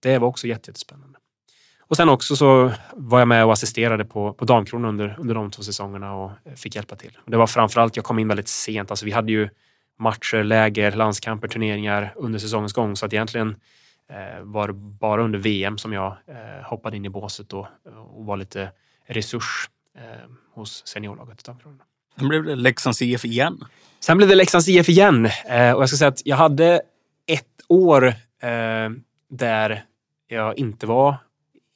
Speaker 1: det var också jättespännande. Och sen också så var jag med och assisterade på, på Damkronan under, under de två säsongerna och eh, fick hjälpa till. Det var framförallt, jag kom in väldigt sent. Alltså vi hade ju matcher, läger, landskamper, turneringar under säsongens gång. Så att egentligen eh, var det bara under VM som jag eh, hoppade in i båset och, och var lite resurs eh, hos seniorlaget.
Speaker 3: Sen blev det Leksands IF igen.
Speaker 1: Sen blev det Leksands IF igen. Och jag ska säga att jag hade ett år där jag inte var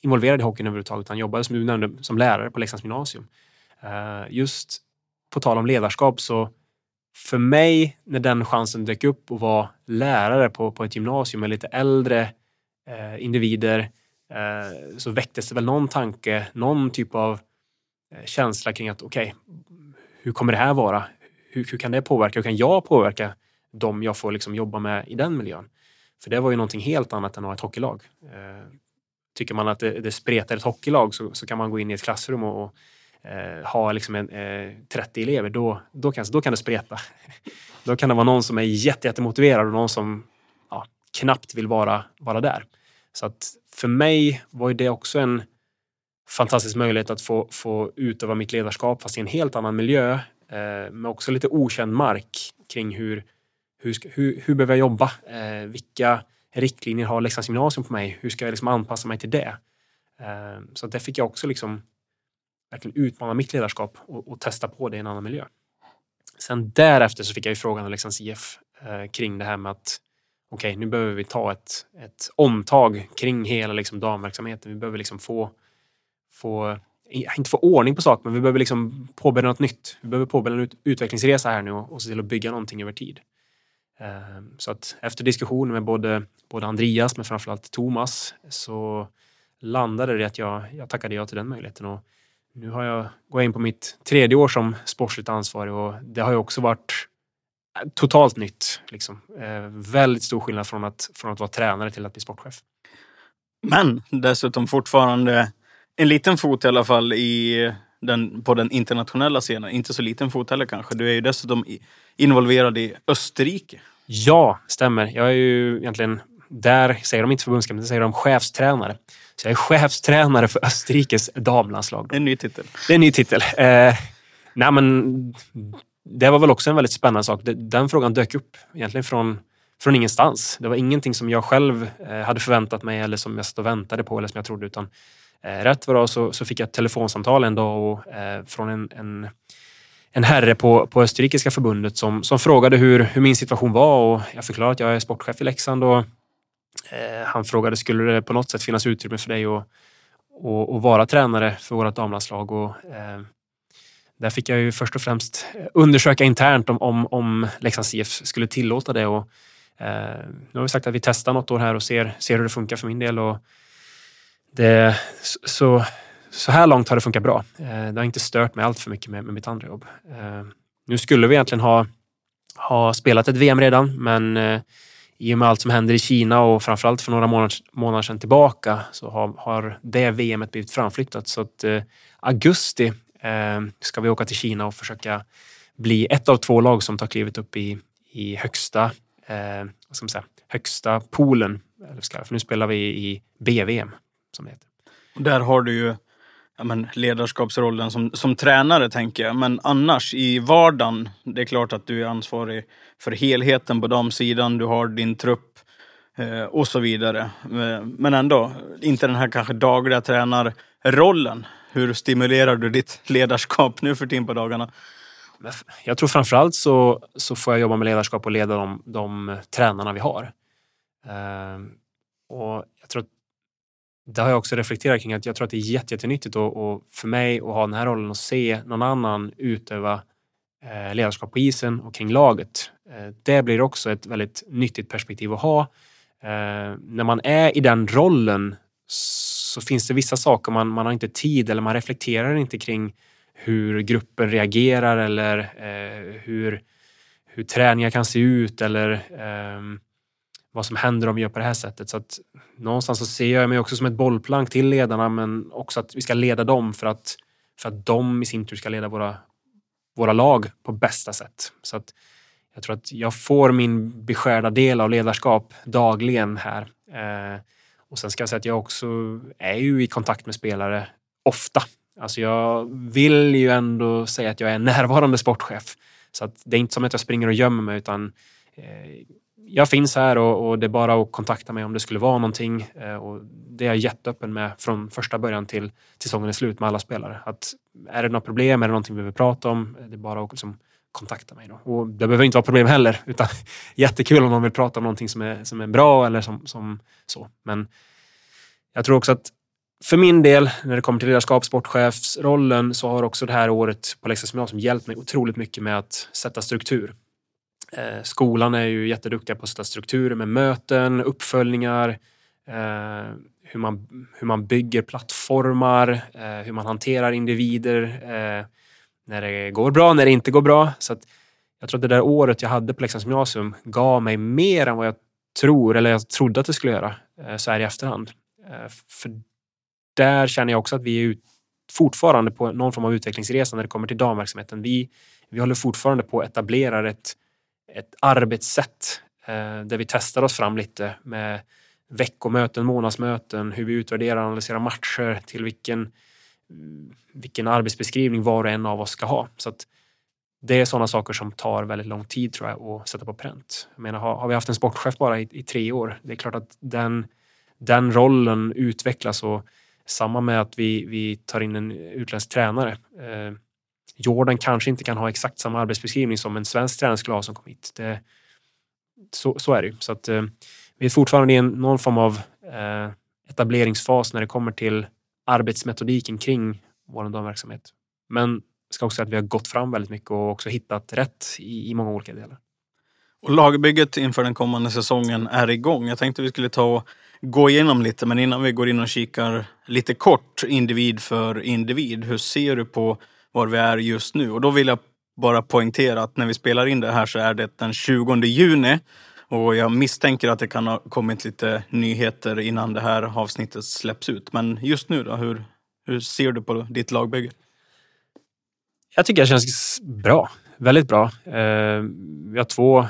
Speaker 1: involverad i hockeyn överhuvudtaget utan jobbade som du nämnde som lärare på Leksands gymnasium. Just på tal om ledarskap så för mig när den chansen dök upp att vara lärare på, på ett gymnasium med lite äldre eh, individer eh, så väcktes det väl någon tanke, någon typ av eh, känsla kring att okej, okay, hur kommer det här vara? Hur, hur, kan det påverka? Hur kan jag påverka dem jag får liksom jobba med i den miljön? För det var ju någonting helt annat än att ha ett hockeylag. Eh, tycker man att det, det spretar ett hockeylag så, så kan man gå in i ett klassrum och, och eh, ha liksom en, eh, 30 elever. Då, då, kan, då kan det spreta. då kan det vara någon som är jättemotiverad och någon som ja, knappt vill vara, vara där. Så att för mig var det också en fantastisk möjlighet att få, få utöva mitt ledarskap fast i en helt annan miljö eh, men också lite okänd mark kring hur, hur, ska, hur, hur behöver jag jobba? Eh, vilka riktlinjer har Leksands gymnasium på mig? Hur ska jag liksom anpassa mig till det? Eh, så det fick jag också liksom verkligen utmana mitt ledarskap och, och, testa på det i en annan miljö. Sen därefter så fick jag ju frågan av Leksands IF eh, kring det här med att okej, okay, nu behöver vi ta ett, ett omtag kring hela liksom damverksamheten. Vi behöver liksom få få inte få ordning på saker, men vi behöver liksom påbörja något nytt. Vi behöver påbörja en ut, utvecklingsresa här nu och, och se till att bygga någonting över tid. Eh, så att efter diskussioner med både, både Andreas, men framförallt Thomas, så landade det i att jag, jag tackade ja till den möjligheten. Och nu har jag, går jag in på mitt tredje år som sportsligt ansvarig och det har ju också varit totalt nytt. Liksom. Eh, väldigt stor skillnad från att, från att vara tränare till att bli sportchef.
Speaker 3: Men dessutom fortfarande en liten fot i alla fall i den, på den internationella scenen. Inte så liten fot heller kanske. Du är ju dessutom involverad i Österrike.
Speaker 1: Ja, stämmer. Jag är ju egentligen, där säger de inte förbundskapten, säger de chefstränare. Så jag är chefstränare för Österrikes damlandslag.
Speaker 3: Är en ny titel.
Speaker 1: Det är en ny titel. Eh, nej men, det var väl också en väldigt spännande sak. Den frågan dök upp egentligen från, från ingenstans. Det var ingenting som jag själv eh, hade förväntat mig eller som jag satt och väntade på eller som jag trodde. Utan eh, rätt vad det så, så fick jag ett telefonsamtal en dag och, eh, från en, en, en herre på, på Österrikiska förbundet som, som frågade hur, hur min situation var och jag förklarade att jag är sportchef i Leksand och Eh, han frågade skulle det på något sätt finnas utrymme för dig att och, och vara tränare för vårt damlandslag. Och, eh, där fick jag ju först och främst eh, undersöka internt om, om, om Leksands IF skulle tillåta det. Och, eh, nu har vi sagt att vi testar något år här och ser, ser hur det funkar för min del. Och det, så, så här långt har det funkat bra. Eh, det har inte stört mig allt för mycket med, med mitt andra jobb. Eh, nu skulle vi egentligen ha, ha spelat ett VM redan, men eh, i och med allt som händer i Kina och framförallt för några månader, månader sedan tillbaka så har, har det VMet blivit framflyttat. Så att eh, augusti eh, ska vi åka till Kina och försöka bli ett av två lag som tar klivet upp i, i högsta, eh, vad ska man säga, högsta poolen. För nu spelar vi i BVM, som det heter.
Speaker 3: Där har du ju ja, men, ledarskapsrollen som, som tränare, tänker jag. Men annars i vardagen, det är klart att du är ansvarig för helheten på damsidan. Du har din trupp eh, och så vidare. Eh, men ändå, inte den här kanske dagliga tränarrollen. Hur stimulerar du ditt ledarskap nu för tiden på dagarna?
Speaker 1: Jag tror framförallt så, så får jag jobba med ledarskap och leda de, de tränarna vi har. Eh, och jag tror att det har jag också reflekterat kring att jag tror att det är jättenyttigt och, och för mig att ha den här rollen och se någon annan utöva eh, ledarskap på isen och kring laget. Eh, det blir också ett väldigt nyttigt perspektiv att ha. Eh, när man är i den rollen så finns det vissa saker man, man har inte tid eller man reflekterar inte kring hur gruppen reagerar eller eh, hur, hur träningar kan se ut eller eh, vad som händer om vi gör på det här sättet. Så att någonstans så ser jag mig också som ett bollplank till ledarna men också att vi ska leda dem för att, för att de i sin tur ska leda våra, våra lag på bästa sätt. Så att jag tror att jag får min beskärda del av ledarskap dagligen här. Eh, och sen ska jag säga att jag också är ju i kontakt med spelare ofta. Alltså jag vill ju ändå säga att jag är närvarande sportchef. Så att det är inte som att jag springer och gömmer mig utan eh, jag finns här och, och, det är bara att kontakta mig om det skulle vara någonting. Eh, och det är jag jätteöppen med från första början till, till säsongen är slut med alla spelare. Att är det något problem, är det någonting vi vill prata om, eh, det är bara att liksom kontakta mig. Då. Och det behöver inte vara problem heller, utan jättekul om någon vill prata om någonting som är, som är bra eller som, som så. Men jag tror också att för min del, när det kommer till ledarskap, sportchefsrollen, så har också det här året på Leksands gymnasium hjälpt mig otroligt mycket med att sätta struktur. Eh, skolan är ju jätteduktiga på att sätta strukturer med möten, uppföljningar, eh, hur, man, hur man bygger plattformar, eh, hur man hanterar individer eh, när det går bra, när det inte går bra. Så jag tror att det där året jag hade på Leksands gymnasium gav mig mer än vad jag tror, eller jag trodde att det skulle göra, eh, så här i efterhand. Eh, för där känner jag också att vi är fortfarande på någon form av utvecklingsresa när det kommer till damverksamheten. Vi, vi håller fortfarande på att etablera ett, ett arbetssätt eh, där vi testar oss fram lite med veckomöten, månadsmöten, hur vi utvärderar och analyserar matcher till vilken, vilken arbetsbeskrivning var och en av oss ska ha. Så att det är sådana saker som tar väldigt lång tid tror jag att sätta på pränt. Jag menar, har, har vi haft en sportchef bara i, i, tre år, det är klart att den, den rollen utvecklas och samma med att vi, vi tar in en utländsk tränare. Eh, Jordan kanske inte kan ha exakt samma arbetsbeskrivning som en svensk tränare skulle ha som kom hit. Det, så, så är det ju. Så att, eh, vi är fortfarande i en, någon form av eh, etableringsfas när det kommer till arbetsmetodiken kring vår damverksamhet. Men ska också säga att vi har gått fram väldigt mycket och också hittat rätt i, i många olika delar.
Speaker 3: Och lagbygget inför den kommande säsongen är igång. Jag tänkte vi skulle ta och gå igenom lite, men innan vi går in och kikar lite kort individ för individ. Hur ser du på var vi är just nu? Och då vill jag bara poängtera att när vi spelar in det här så är det den 20 juni. Och jag misstänker att det kan ha kommit lite nyheter innan det här avsnittet släpps ut. Men just nu då, hur, hur ser du på ditt lagbygge?
Speaker 1: Jag tycker det känns bra. Väldigt bra. Eh, vi har två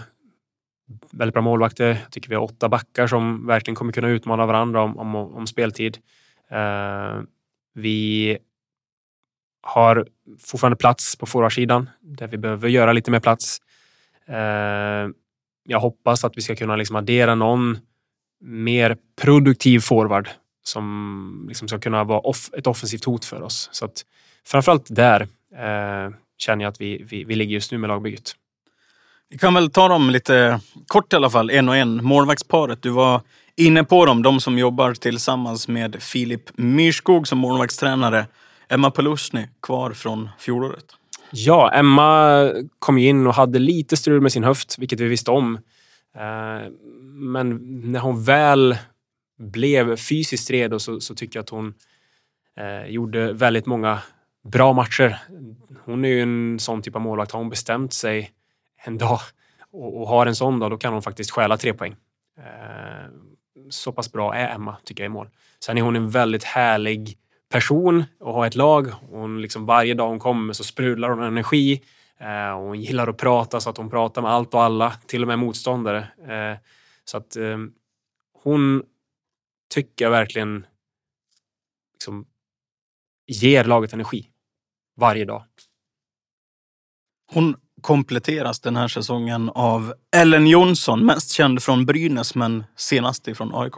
Speaker 1: väldigt bra målvakter. Jag tycker vi har åtta backar som verkligen kommer kunna utmana varandra om, om, om speltid. Eh, vi har fortfarande plats på forwardsidan där vi behöver göra lite mer plats. Eh, jag hoppas att vi ska kunna liksom addera någon mer produktiv forward som liksom ska kunna vara off ett offensivt hot för oss. Så att framförallt där eh, känner jag att vi, vi, vi ligger just nu med lagbygget.
Speaker 3: Vi kan väl ta dem lite kort i alla fall, en och en. Målvaktsparet, du var inne på dem, de som jobbar tillsammans med Filip Myrskog som målvaktstränare. Emma Pelusny kvar från fjolåret.
Speaker 1: Ja, Emma kom in och hade lite strul med sin höft, vilket vi visste om. Eh, men när hon väl blev fysiskt redo så, så tycker jag att hon eh, gjorde väldigt många bra matcher. Hon är ju en sån typ av målvakt. Har hon bestämt sig en dag och, och har en sån dag, då kan hon faktiskt stjäla tre poäng. Eh, så pass bra är Emma, tycker jag, i mål. Sen är hon en väldigt härlig person och ha ett lag. Hon liksom, varje dag hon kommer så sprudlar hon energi. Eh, hon gillar att prata så att hon pratar med allt och alla, till och med motståndare. Eh, så att eh, hon tycker jag verkligen liksom, ger laget energi varje dag.
Speaker 3: Hon kompletteras den här säsongen av Ellen Jonsson, mest känd från Brynäs men senast ifrån AIK.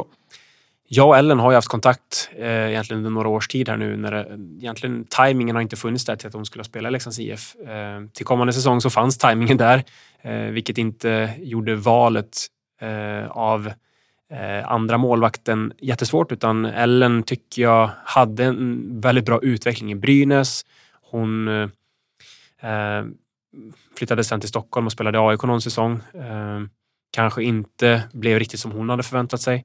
Speaker 1: Jag och Ellen har ju haft kontakt eh, egentligen under några års tid här nu. När det, egentligen tajmingen har inte funnits där till att hon skulle spela i Leksands IF. Eh, till kommande säsong så fanns tajmingen där, eh, vilket inte gjorde valet eh, av eh, andra målvakten jättesvårt. Utan Ellen tycker jag hade en väldigt bra utveckling i Brynäs. Hon eh, eh flyttade sen till Stockholm och spelade AIK någon säsong. Eh, kanske inte blev riktigt som hon hade förväntat sig.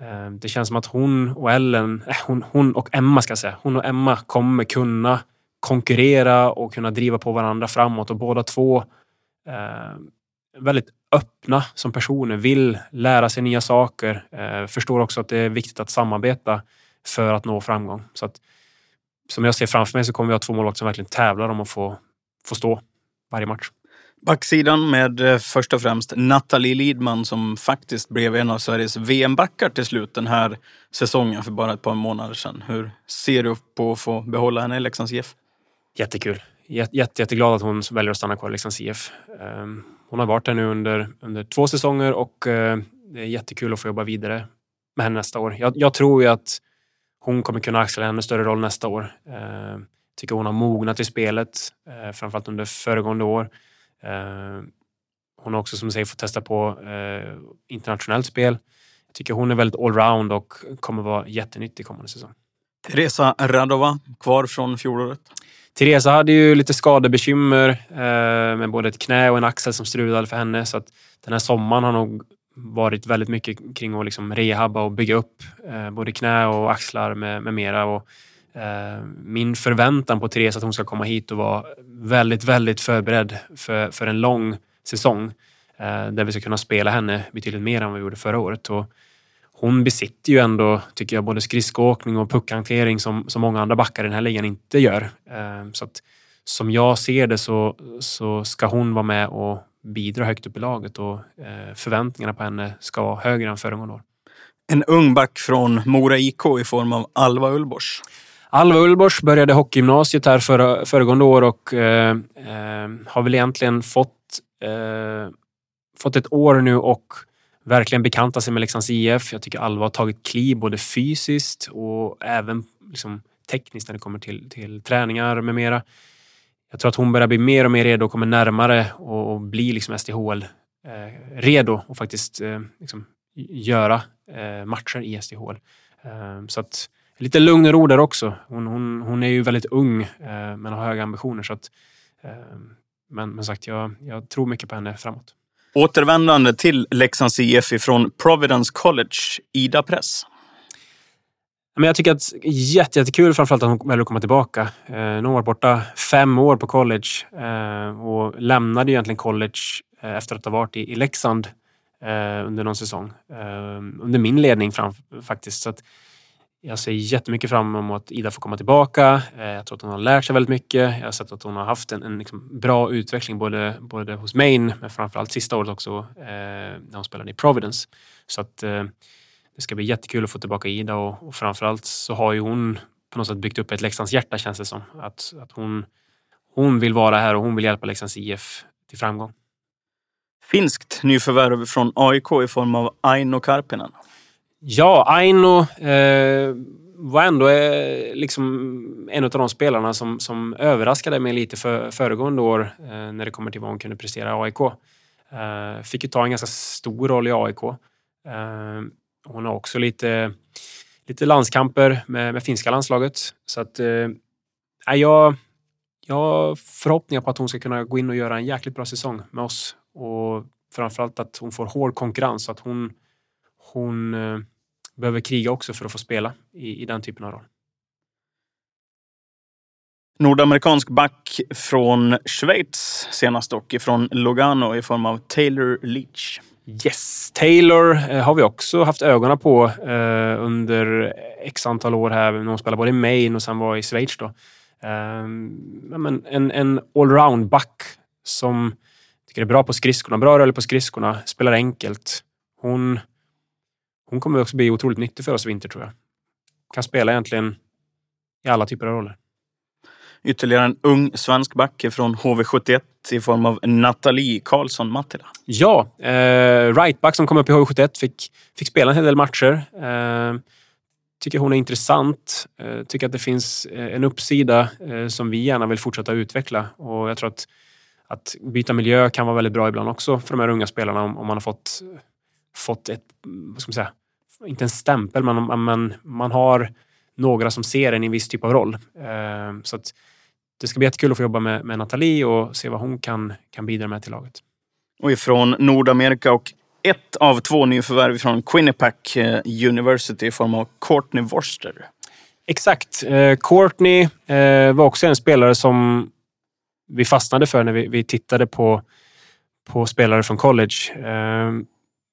Speaker 1: Ehm, det känns som att hon och Ellen, äh, hon, hon och Emma ska jag säga, hon och Emma kommer kunna konkurrera och kunna driva på varandra framåt och båda två eh, väldigt öppna som personer, vill lära sig nya saker, eh, förstår också att det är viktigt att samarbeta för att nå framgång. Så att, som jag ser framför mig så kommer vi ha två målvakter som verkligen tävlar om att få, få stå varje match.
Speaker 3: Backsidan med eh, först och främst Nathalie Lidman som faktiskt blev en av Sveriges VM-backar till slut den här säsongen för bara ett par månader sedan. Hur ser du på att få behålla henne i Leksands IF?
Speaker 1: Jättekul. Jätte, jätteglad att hon väljer att stanna kvar i Leksands IF. Ehm, hon har varit där nu under, under två säsonger och eh, det är jättekul att få jobba vidare med henne nästa år. Jag, jag tror ju att hon kommer kunna axla en ännu större roll nästa år. Ehm, tycker hon har mognat i spelet, eh, framförallt under föregående år. Eh, hon har också som säger fått testa på eh, internationellt spel. Jag tycker hon är väldigt allround och kommer vara jättenyttig kommande säsong.
Speaker 3: Teresa Radova, kvar från fjolåret.
Speaker 1: Teresa hade ju lite skadebekymmer eh, med både ett knä och en axel som strulade för henne. Så att den här sommaren har nog varit väldigt mycket kring att liksom rehabba och bygga upp både knä och axlar med, med mera. Och Eh, min förväntan på Therese att hon ska komma hit och vara väldigt, väldigt förberedd för, för en lång säsong eh, där vi ska kunna spela henne betydligt mer än vad vi gjorde förra året. Och hon besitter ju ändå, tycker jag, både skridskoåkning och puckhantering som, som många andra backar i den här ligan inte gör. Eh, så att, som jag ser det så, så ska hon vara med och bidra högt upp i laget och förväntningarna på henne ska vara högre än föregående år.
Speaker 3: En ung back från Mora IK i form av Alva Ullbors.
Speaker 1: Alva Ullbors började hockeygymnasiet här förra, föregående år och eh, eh, har väl egentligen fått, eh, fått ett år nu och verkligen bekanta sig med Leksands IF. Jag tycker Alva har tagit kliv både fysiskt och även liksom, tekniskt när det kommer till, till träningar med mera. Jag tror att hon börjar bli mer och mer redo och kommer närmare och, och bli liksom SDHL eh, redo och faktiskt eh, liksom, göra eh, matcher i SDHL. Eh, så att lite lugn och ro där också. Hon, hon, hon är ju väldigt ung eh, men har höga ambitioner. Så att, eh, men, men sagt, jag, jag tror mycket på henne framåt.
Speaker 3: Återvändande till Leksands IF ifrån Providence College, Ida Press.
Speaker 1: Men jag tycker att jätte, jättekul framförallt att hon väljer att komma tillbaka. Eh, nu har hon varit borta fem år på college eh, och lämnade egentligen college eh, efter att ha varit i, i Leksand eh, under någon säsong. Eh, under min ledning fram, faktiskt. Så att jag ser jättemycket fram emot att Ida får komma tillbaka. Eh, jag tror att hon har lärt sig väldigt mycket. Jag har sett att hon har haft en, en liksom bra utveckling både, både hos Maine, men framförallt sista året också eh, när hon spelade i Providence. Så att eh, det ska bli jättekul att få tillbaka Ida och, och framförallt så har ju hon på något sätt byggt upp ett Leksands hjärta känns det som. Att, att hon, hon vill vara här och hon vill hjälpa Leksands IF till framgång.
Speaker 3: Finskt nyförvärv från AIK i form av Aino Karpinen.
Speaker 1: Ja, Aino eh, var ändå eh, liksom en av de spelarna som, som överraskade mig lite för, föregående år eh, när det kommer till vad hon kunde prestera i AIK. Eh, fick ju ta en ganska stor roll i AIK. Eh, hon har också lite, lite landskamper med, med finska landslaget. Så att, eh, jag, jag har förhoppningar på att hon ska kunna gå in och göra en jäkligt bra säsong med oss. Och framförallt att hon får hård konkurrens. Så att hon, hon eh, behöver kriga också för att få spela i, i den typen av roll.
Speaker 3: Nordamerikansk back från Schweiz senast och ifrån Lugano i form av Taylor Leach.
Speaker 1: Yes, Taylor eh, har vi också haft ögonen på eh, under x antal år här. När hon spelade både i Maine och sen var i Schweiz. Då. Eh, men en en allround-back som tycker är bra på skridskorna, bra rörlig på skridskorna, spelar enkelt. Hon, hon kommer också bli otroligt nyttig för oss i vinter tror jag. Kan spela egentligen i alla typer av roller.
Speaker 3: Ytterligare en ung svensk back från HV71 i form av Nathalie Karlsson Mattila.
Speaker 1: Ja, eh, rightback som kom upp i HV71 fick, fick spela en hel del matcher. Eh, tycker hon är intressant. Eh, tycker att det finns eh, en uppsida eh, som vi gärna vill fortsätta utveckla. Och jag tror att, att byta miljö kan vara väldigt bra ibland också för de här unga spelarna om, om man har fått, fått ett, vad ska man säga, inte en stämpel, men man, man har några som ser en i en viss typ av roll. Eh, så det ska bli jättekul att få jobba med, med Nathalie och se vad hon kan, kan bidra med till laget.
Speaker 3: Och ifrån Nordamerika och ett av två nyförvärv från Quinnipiac eh, University i form av Courtney Worcester.
Speaker 1: Exakt. Eh, Courtney var också en spelare som vi fastnade för när vi, vi tittade på, på spelare från college.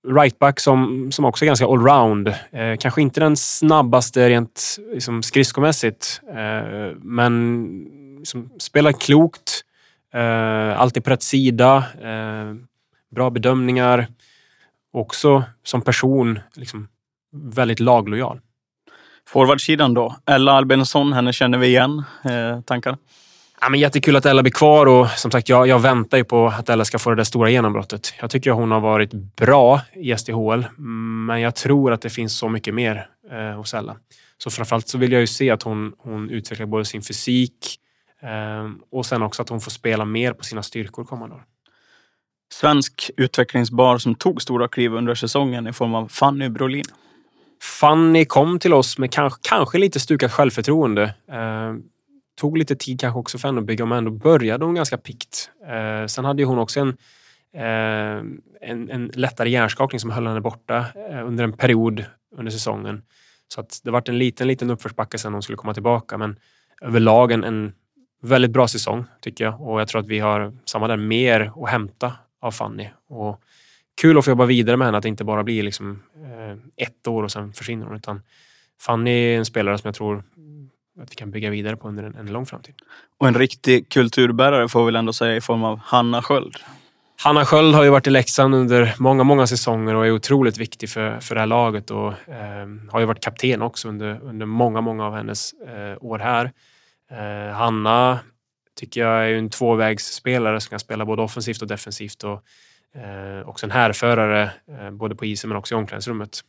Speaker 1: Rightback som, som också är ganska allround. Eh, kanske inte den snabbaste rent liksom, skridskomässigt, eh, men liksom, spelar klokt. Eh, alltid på rätt sida. Eh, bra bedömningar. Också som person liksom, väldigt laglojal.
Speaker 3: Forwardsidan då? Ella Albensson, henne känner vi igen. Eh, tankar?
Speaker 1: Ja, men jättekul att Ella blir kvar och som sagt, jag, jag väntar ju på att Ella ska få det där stora genombrottet. Jag tycker hon har varit bra i SDHL, men jag tror att det finns så mycket mer eh, hos Ella. Så framförallt så vill jag ju se att hon, hon utvecklar både sin fysik eh, och sen också att hon får spela mer på sina styrkor kommande år.
Speaker 3: Svensk utvecklingsbar som tog stora kliv under säsongen i form av Fanny Brolin.
Speaker 1: Fanny kom till oss med kanske, kanske lite stukat självförtroende. Eh, tog lite tid kanske också för henne att bygga, men ändå började hon ganska pikt. Eh, sen hade hon också en, eh, en, en, lättare hjärnskakning som höll henne borta eh, under en period under säsongen. Så att det varit en liten, liten uppförsbacke sen hon skulle komma tillbaka, men överlag en, en väldigt bra säsong tycker jag och jag tror att vi har samma där mer att hämta av Fanny. Och kul att få jobba vidare med henne, att det inte bara blir liksom, eh, ett år och sen försvinner hon. Utan Fanny är en spelare som jag tror att vi kan bygga vidare på under en, en lång framtid.
Speaker 3: Och en riktig kulturbärare får vi väl ändå säga i form av Hanna Sköld.
Speaker 1: Hanna Sköld har ju varit i Leksand under många, många säsonger och är otroligt viktig för, för det här laget och eh, har ju varit kapten också under, under många, många av hennes eh, år här. Eh, Hanna tycker jag är en tvåvägsspelare som kan spela både offensivt och defensivt och eh, också en härförare eh, både på isen men också i omklädningsrummet.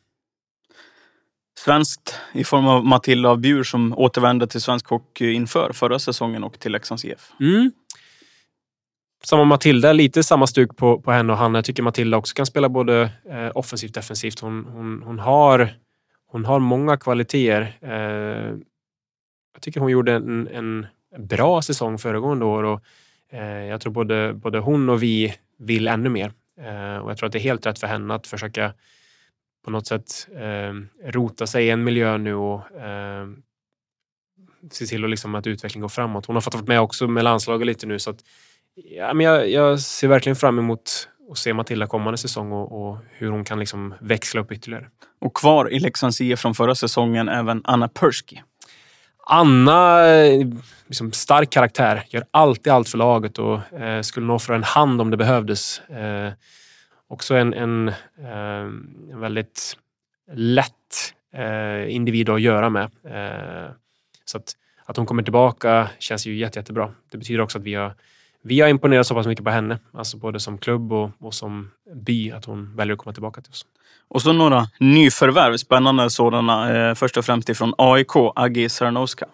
Speaker 3: Svenskt i form av Matilda av Bjur som återvände till svensk hockey inför förra säsongen och till Leksands IF.
Speaker 1: Mm. Samma Matilda, lite samma stuk på, på henne och Hanna. Jag tycker Matilda också kan spela både eh, offensivt och defensivt. Hon, hon, hon, har, hon har många kvaliteter. Eh, jag tycker hon gjorde en, en bra säsong föregående år och eh, jag tror både, både hon och vi vill ännu mer. Eh, och jag tror att det är helt rätt för henne att försöka på något sätt eh, rota sig i en miljö nu och eh, se till att, liksom, att utvecklingen går framåt. Hon har fått vara med också med landslaget lite nu så att ja, men jag, jag ser verkligen fram emot att se Matilda kommande säsong och, och, hur hon kan liksom växla upp ytterligare.
Speaker 3: Och kvar i Leksands IF från förra säsongen även Anna Persky.
Speaker 1: Anna, liksom stark karaktär, gör alltid allt för laget och eh, skulle nå för en hand om det behövdes. Eh, också en, en, eh, en väldigt lätt eh, individ att göra med. Eh, så att, att hon kommer tillbaka känns ju jätte, jättebra. Det betyder också att vi har, vi har imponerat så pass mycket på henne, alltså både som klubb och, och som by, att hon väljer att komma tillbaka till oss.
Speaker 3: Och så några nyförvärv, spännande sådana. Eh, först och främst ifrån AIK, Agi Sarnowska.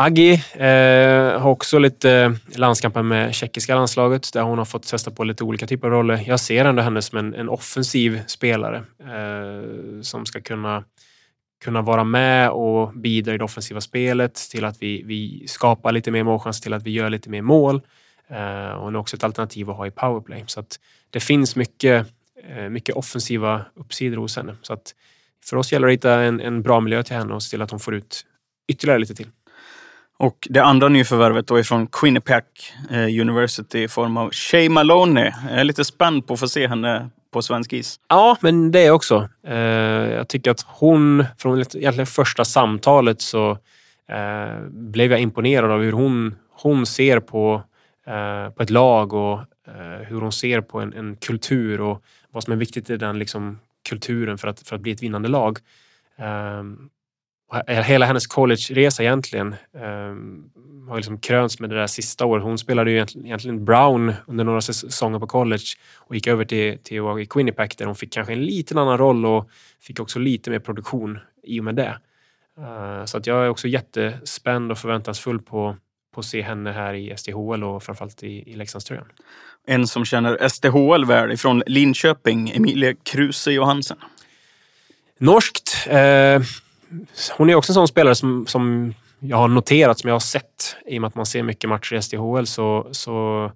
Speaker 1: Agi eh, har också lite landskamper med tjeckiska landslaget där hon har fått testa på lite olika typer av roller. Jag ser ändå henne som en, en offensiv spelare eh, som ska kunna, kunna vara med och bidra i det offensiva spelet till att vi, vi skapar lite mer målchans, till att vi gör lite mer mål. Eh, hon är också ett alternativ att ha i powerplay. Så att det finns mycket, eh, mycket offensiva uppsidor hos henne. Så att för oss gäller det att hitta en, en bra miljö till henne och se till att hon får ut ytterligare lite till.
Speaker 3: Och det andra nyförvärvet då är från Quinnipiac eh, University i form av Shay Maloney. Jag är lite spänd på att få se henne på svensk is.
Speaker 1: Ja, men det är också. Eh, jag tycker att hon, från egentligen första samtalet så eh, blev jag imponerad av hur hon, hon ser på, på ett lag och hur hon ser på en, en kultur och vad som är viktigt i den liksom, kulturen för att, för att bli ett vinnande lag hela hennes collegeresa egentligen um, har liksom krönts med det där sista året. Hon spelade ju egentligen Brown under några säsonger på college och gick över till, till i Quinnipiac där hon fick kanske en liten annan roll och fick också lite mer produktion i och med det. Uh, så att jag är också jättespänd och förväntansfull på, på att se henne här i SDHL och framförallt i, i Leksandströjan.
Speaker 3: En som känner SDHL väl ifrån Linköping, Emilie Kruse Johansen.
Speaker 1: Norskt. Eh, hon är också en sån spelare som, som jag har noterat, som jag har sett i och med att man ser mycket matcher i SDHL. Så, så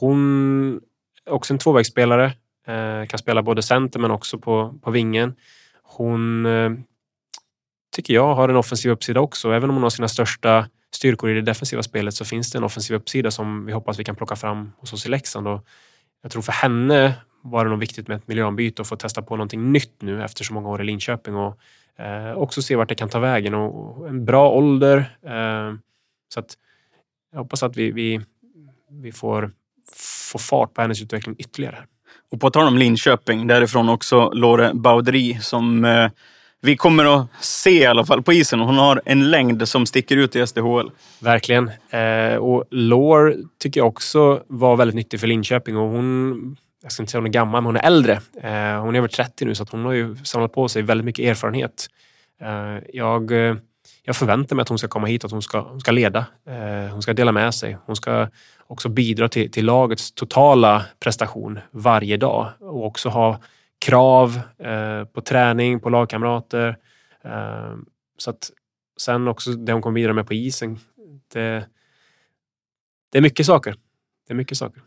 Speaker 1: hon är också en tvåvägsspelare. Eh, kan spela både center men också på, på vingen. Hon eh, tycker jag har en offensiv uppsida också. Även om hon har sina största styrkor i det defensiva spelet så finns det en offensiv uppsida som vi hoppas vi kan plocka fram hos oss i Leksand. Och jag tror för henne var det nog viktigt med ett miljöombyte och få testa på någonting nytt nu efter så många år i Linköping. Och Eh, också se vart det kan ta vägen och, en bra ålder. Eh, så att jag hoppas att vi, vi, vi får, får fart på hennes utveckling ytterligare.
Speaker 3: Och på tal om Linköping, därifrån också Lore Baudry som eh, vi kommer att se i alla fall på isen. Hon har en längd som sticker ut i SDHL.
Speaker 1: Verkligen. Eh, och Lore tycker jag också var väldigt nyttig för Linköping och hon jag ska inte säga hon är gammal, men hon är äldre. Eh, hon är över 30 nu så att hon har ju samlat på sig väldigt mycket erfarenhet. Eh, jag, eh, jag förväntar mig att hon ska komma hit och att hon ska, hon ska leda. Eh, hon ska dela med sig. Hon ska också bidra till, till lagets totala prestation varje dag och också ha krav eh, på träning, på lagkamrater. Så att sen också det hon kommer bidra med på isen. Det, det är mycket saker. Det är mycket saker.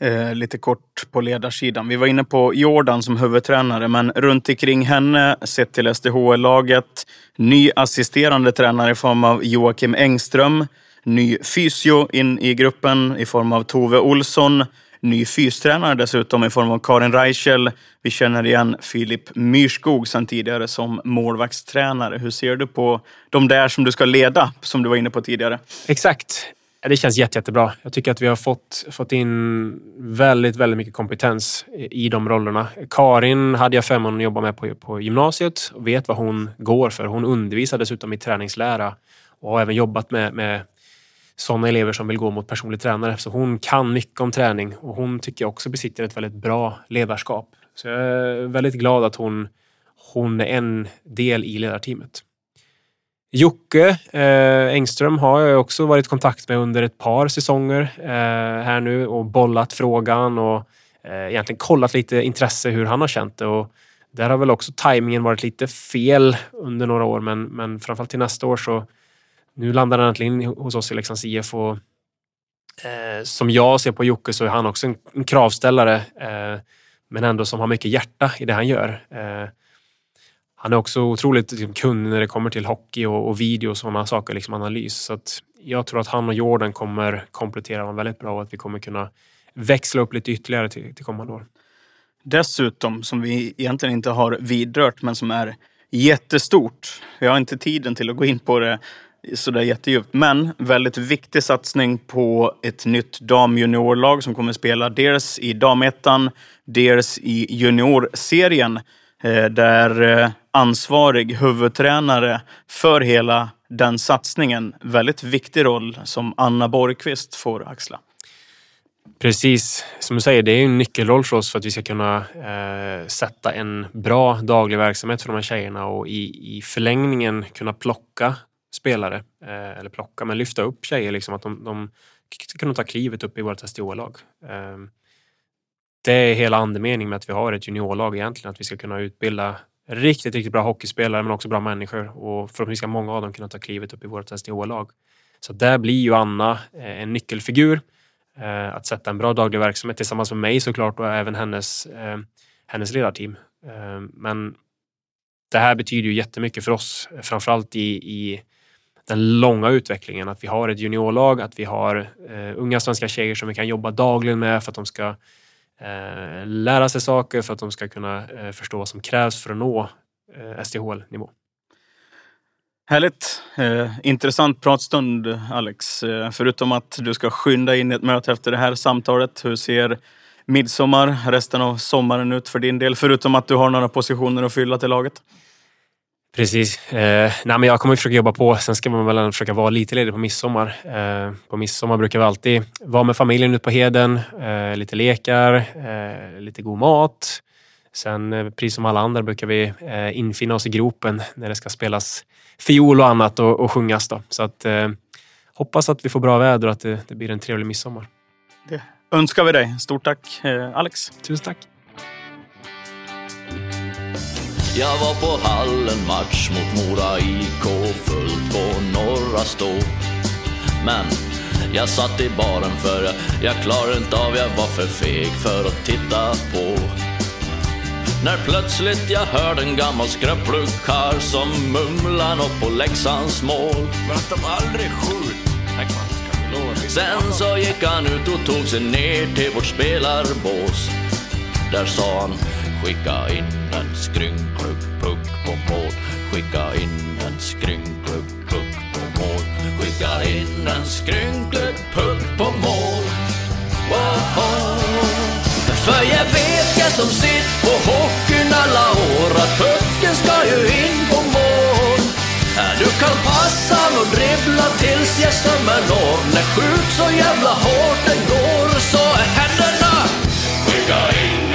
Speaker 3: Eh, lite kort på ledarsidan. Vi var inne på Jordan som huvudtränare, men runt omkring henne, sett till SDHL-laget, ny assisterande tränare i form av Joakim Engström, ny fysio in i gruppen i form av Tove Olsson, ny fystränare dessutom i form av Karin Reichel. Vi känner igen Filip Myrskog sedan tidigare som målvaktstränare. Hur ser du på de där som du ska leda, som du var inne på tidigare?
Speaker 1: Exakt. Det känns jätte, jättebra. Jag tycker att vi har fått, fått in väldigt, väldigt mycket kompetens i de rollerna. Karin hade jag förmånen att jobba med på, på gymnasiet och vet vad hon går för. Hon undervisar dessutom i träningslära och har även jobbat med, med sådana elever som vill gå mot personlig tränare. Så hon kan mycket om träning och hon tycker jag också besitter ett väldigt bra ledarskap. Så jag är väldigt glad att hon, hon är en del i ledarteamet. Jocke eh, Engström har jag också varit i kontakt med under ett par säsonger eh, här nu och bollat frågan och eh, egentligen kollat lite intresse hur han har känt det. Och där har väl också tajmingen varit lite fel under några år, men, men framförallt till nästa år så nu landar han äntligen hos oss i Leksands IF och eh, som jag ser på Jocke så är han också en, en kravställare, eh, men ändå som har mycket hjärta i det han gör. Eh, han är också otroligt liksom, kunnig när det kommer till hockey och, och video och sådana saker, liksom analys. Så att jag tror att han och Jordan kommer komplettera varandra väldigt bra och att vi kommer kunna växla upp lite ytterligare till, till kommande år.
Speaker 3: Dessutom, som vi egentligen inte har vidrört, men som är jättestort. Vi har inte tiden till att gå in på det sådär jättedjupt. Men väldigt viktig satsning på ett nytt damjuniorlag som kommer spela dels i damettan, dels i juniorserien. Eh, där eh, ansvarig huvudtränare för hela den satsningen, väldigt viktig roll som Anna Borgqvist får axla.
Speaker 1: Precis, som du säger, det är en nyckelroll för oss för att vi ska kunna eh, sätta en bra daglig verksamhet för de här tjejerna och i, i förlängningen kunna plocka spelare, eh, eller plocka, men lyfta upp tjejer, liksom, att de, de ska kunna ta klivet upp i vårt SDO-lag. Eh, det är hela andemeningen med att vi har ett juniorlag egentligen, att vi ska kunna utbilda riktigt, riktigt bra hockeyspelare men också bra människor och förhoppningsvis ska många av dem kunna ta klivet upp i vårt SDH-lag. Så där blir ju Anna eh, en nyckelfigur eh, att sätta en bra daglig verksamhet tillsammans med mig såklart och även hennes, eh, hennes ledarteam. Men det här betyder ju jättemycket för oss, framförallt i, i den långa utvecklingen. Att vi har ett juniorlag, att vi har unga svenska tjejer som vi kan jobba dagligen med för att de ska Eh, lära sig saker, för att de ska kunna eh, förstå vad som krävs för att nå eh, SDHL-nivå.
Speaker 3: Härligt. Eh, intressant pratstund, Alex. Eh, förutom att du ska skynda in i ett möte efter det här samtalet. Hur ser midsommar, resten av sommaren ut för din del? Förutom att du har några positioner att fylla till laget.
Speaker 1: Precis. Eh, nej, men jag kommer att försöka jobba på. Sen ska man väl försöka vara lite ledig på midsommar. Eh, på midsommar brukar vi alltid vara med familjen ute på heden. Eh, lite lekar, eh, lite god mat. Sen eh, precis som alla andra brukar vi eh, infinna oss i gropen när det ska spelas fiol och annat och, och sjungas. Då. Så att, hoppas att vi får bra väder och att det, det blir en trevlig midsommar.
Speaker 3: Det önskar vi dig. Stort tack Alex.
Speaker 1: Tusen tack.
Speaker 2: Jag var på hallen match mot Mora IK fullt på Norra Stå. Men jag satt i baren för jag, jag klarade inte av, jag var för feg för att titta på. När plötsligt jag hörde en gammal skröplig karl som mumlar nåt på Leksands mål.
Speaker 4: Men att de aldrig skjuter.
Speaker 2: Sen så gick han ut och tog sig ner till vårt spelarbås. Där sa han skicka in en skrynklig puck på mål. Skicka in en skrynklig puck på mål. Skicka in en skrynklig puck på mål. Wow. För jag vet jag som sitt på hockeyn alla år att pucken ska ju in på mål. Du kan passa och dribbla tills jag sömmer når. När skjut så jävla hårt den går så är händerna skicka in.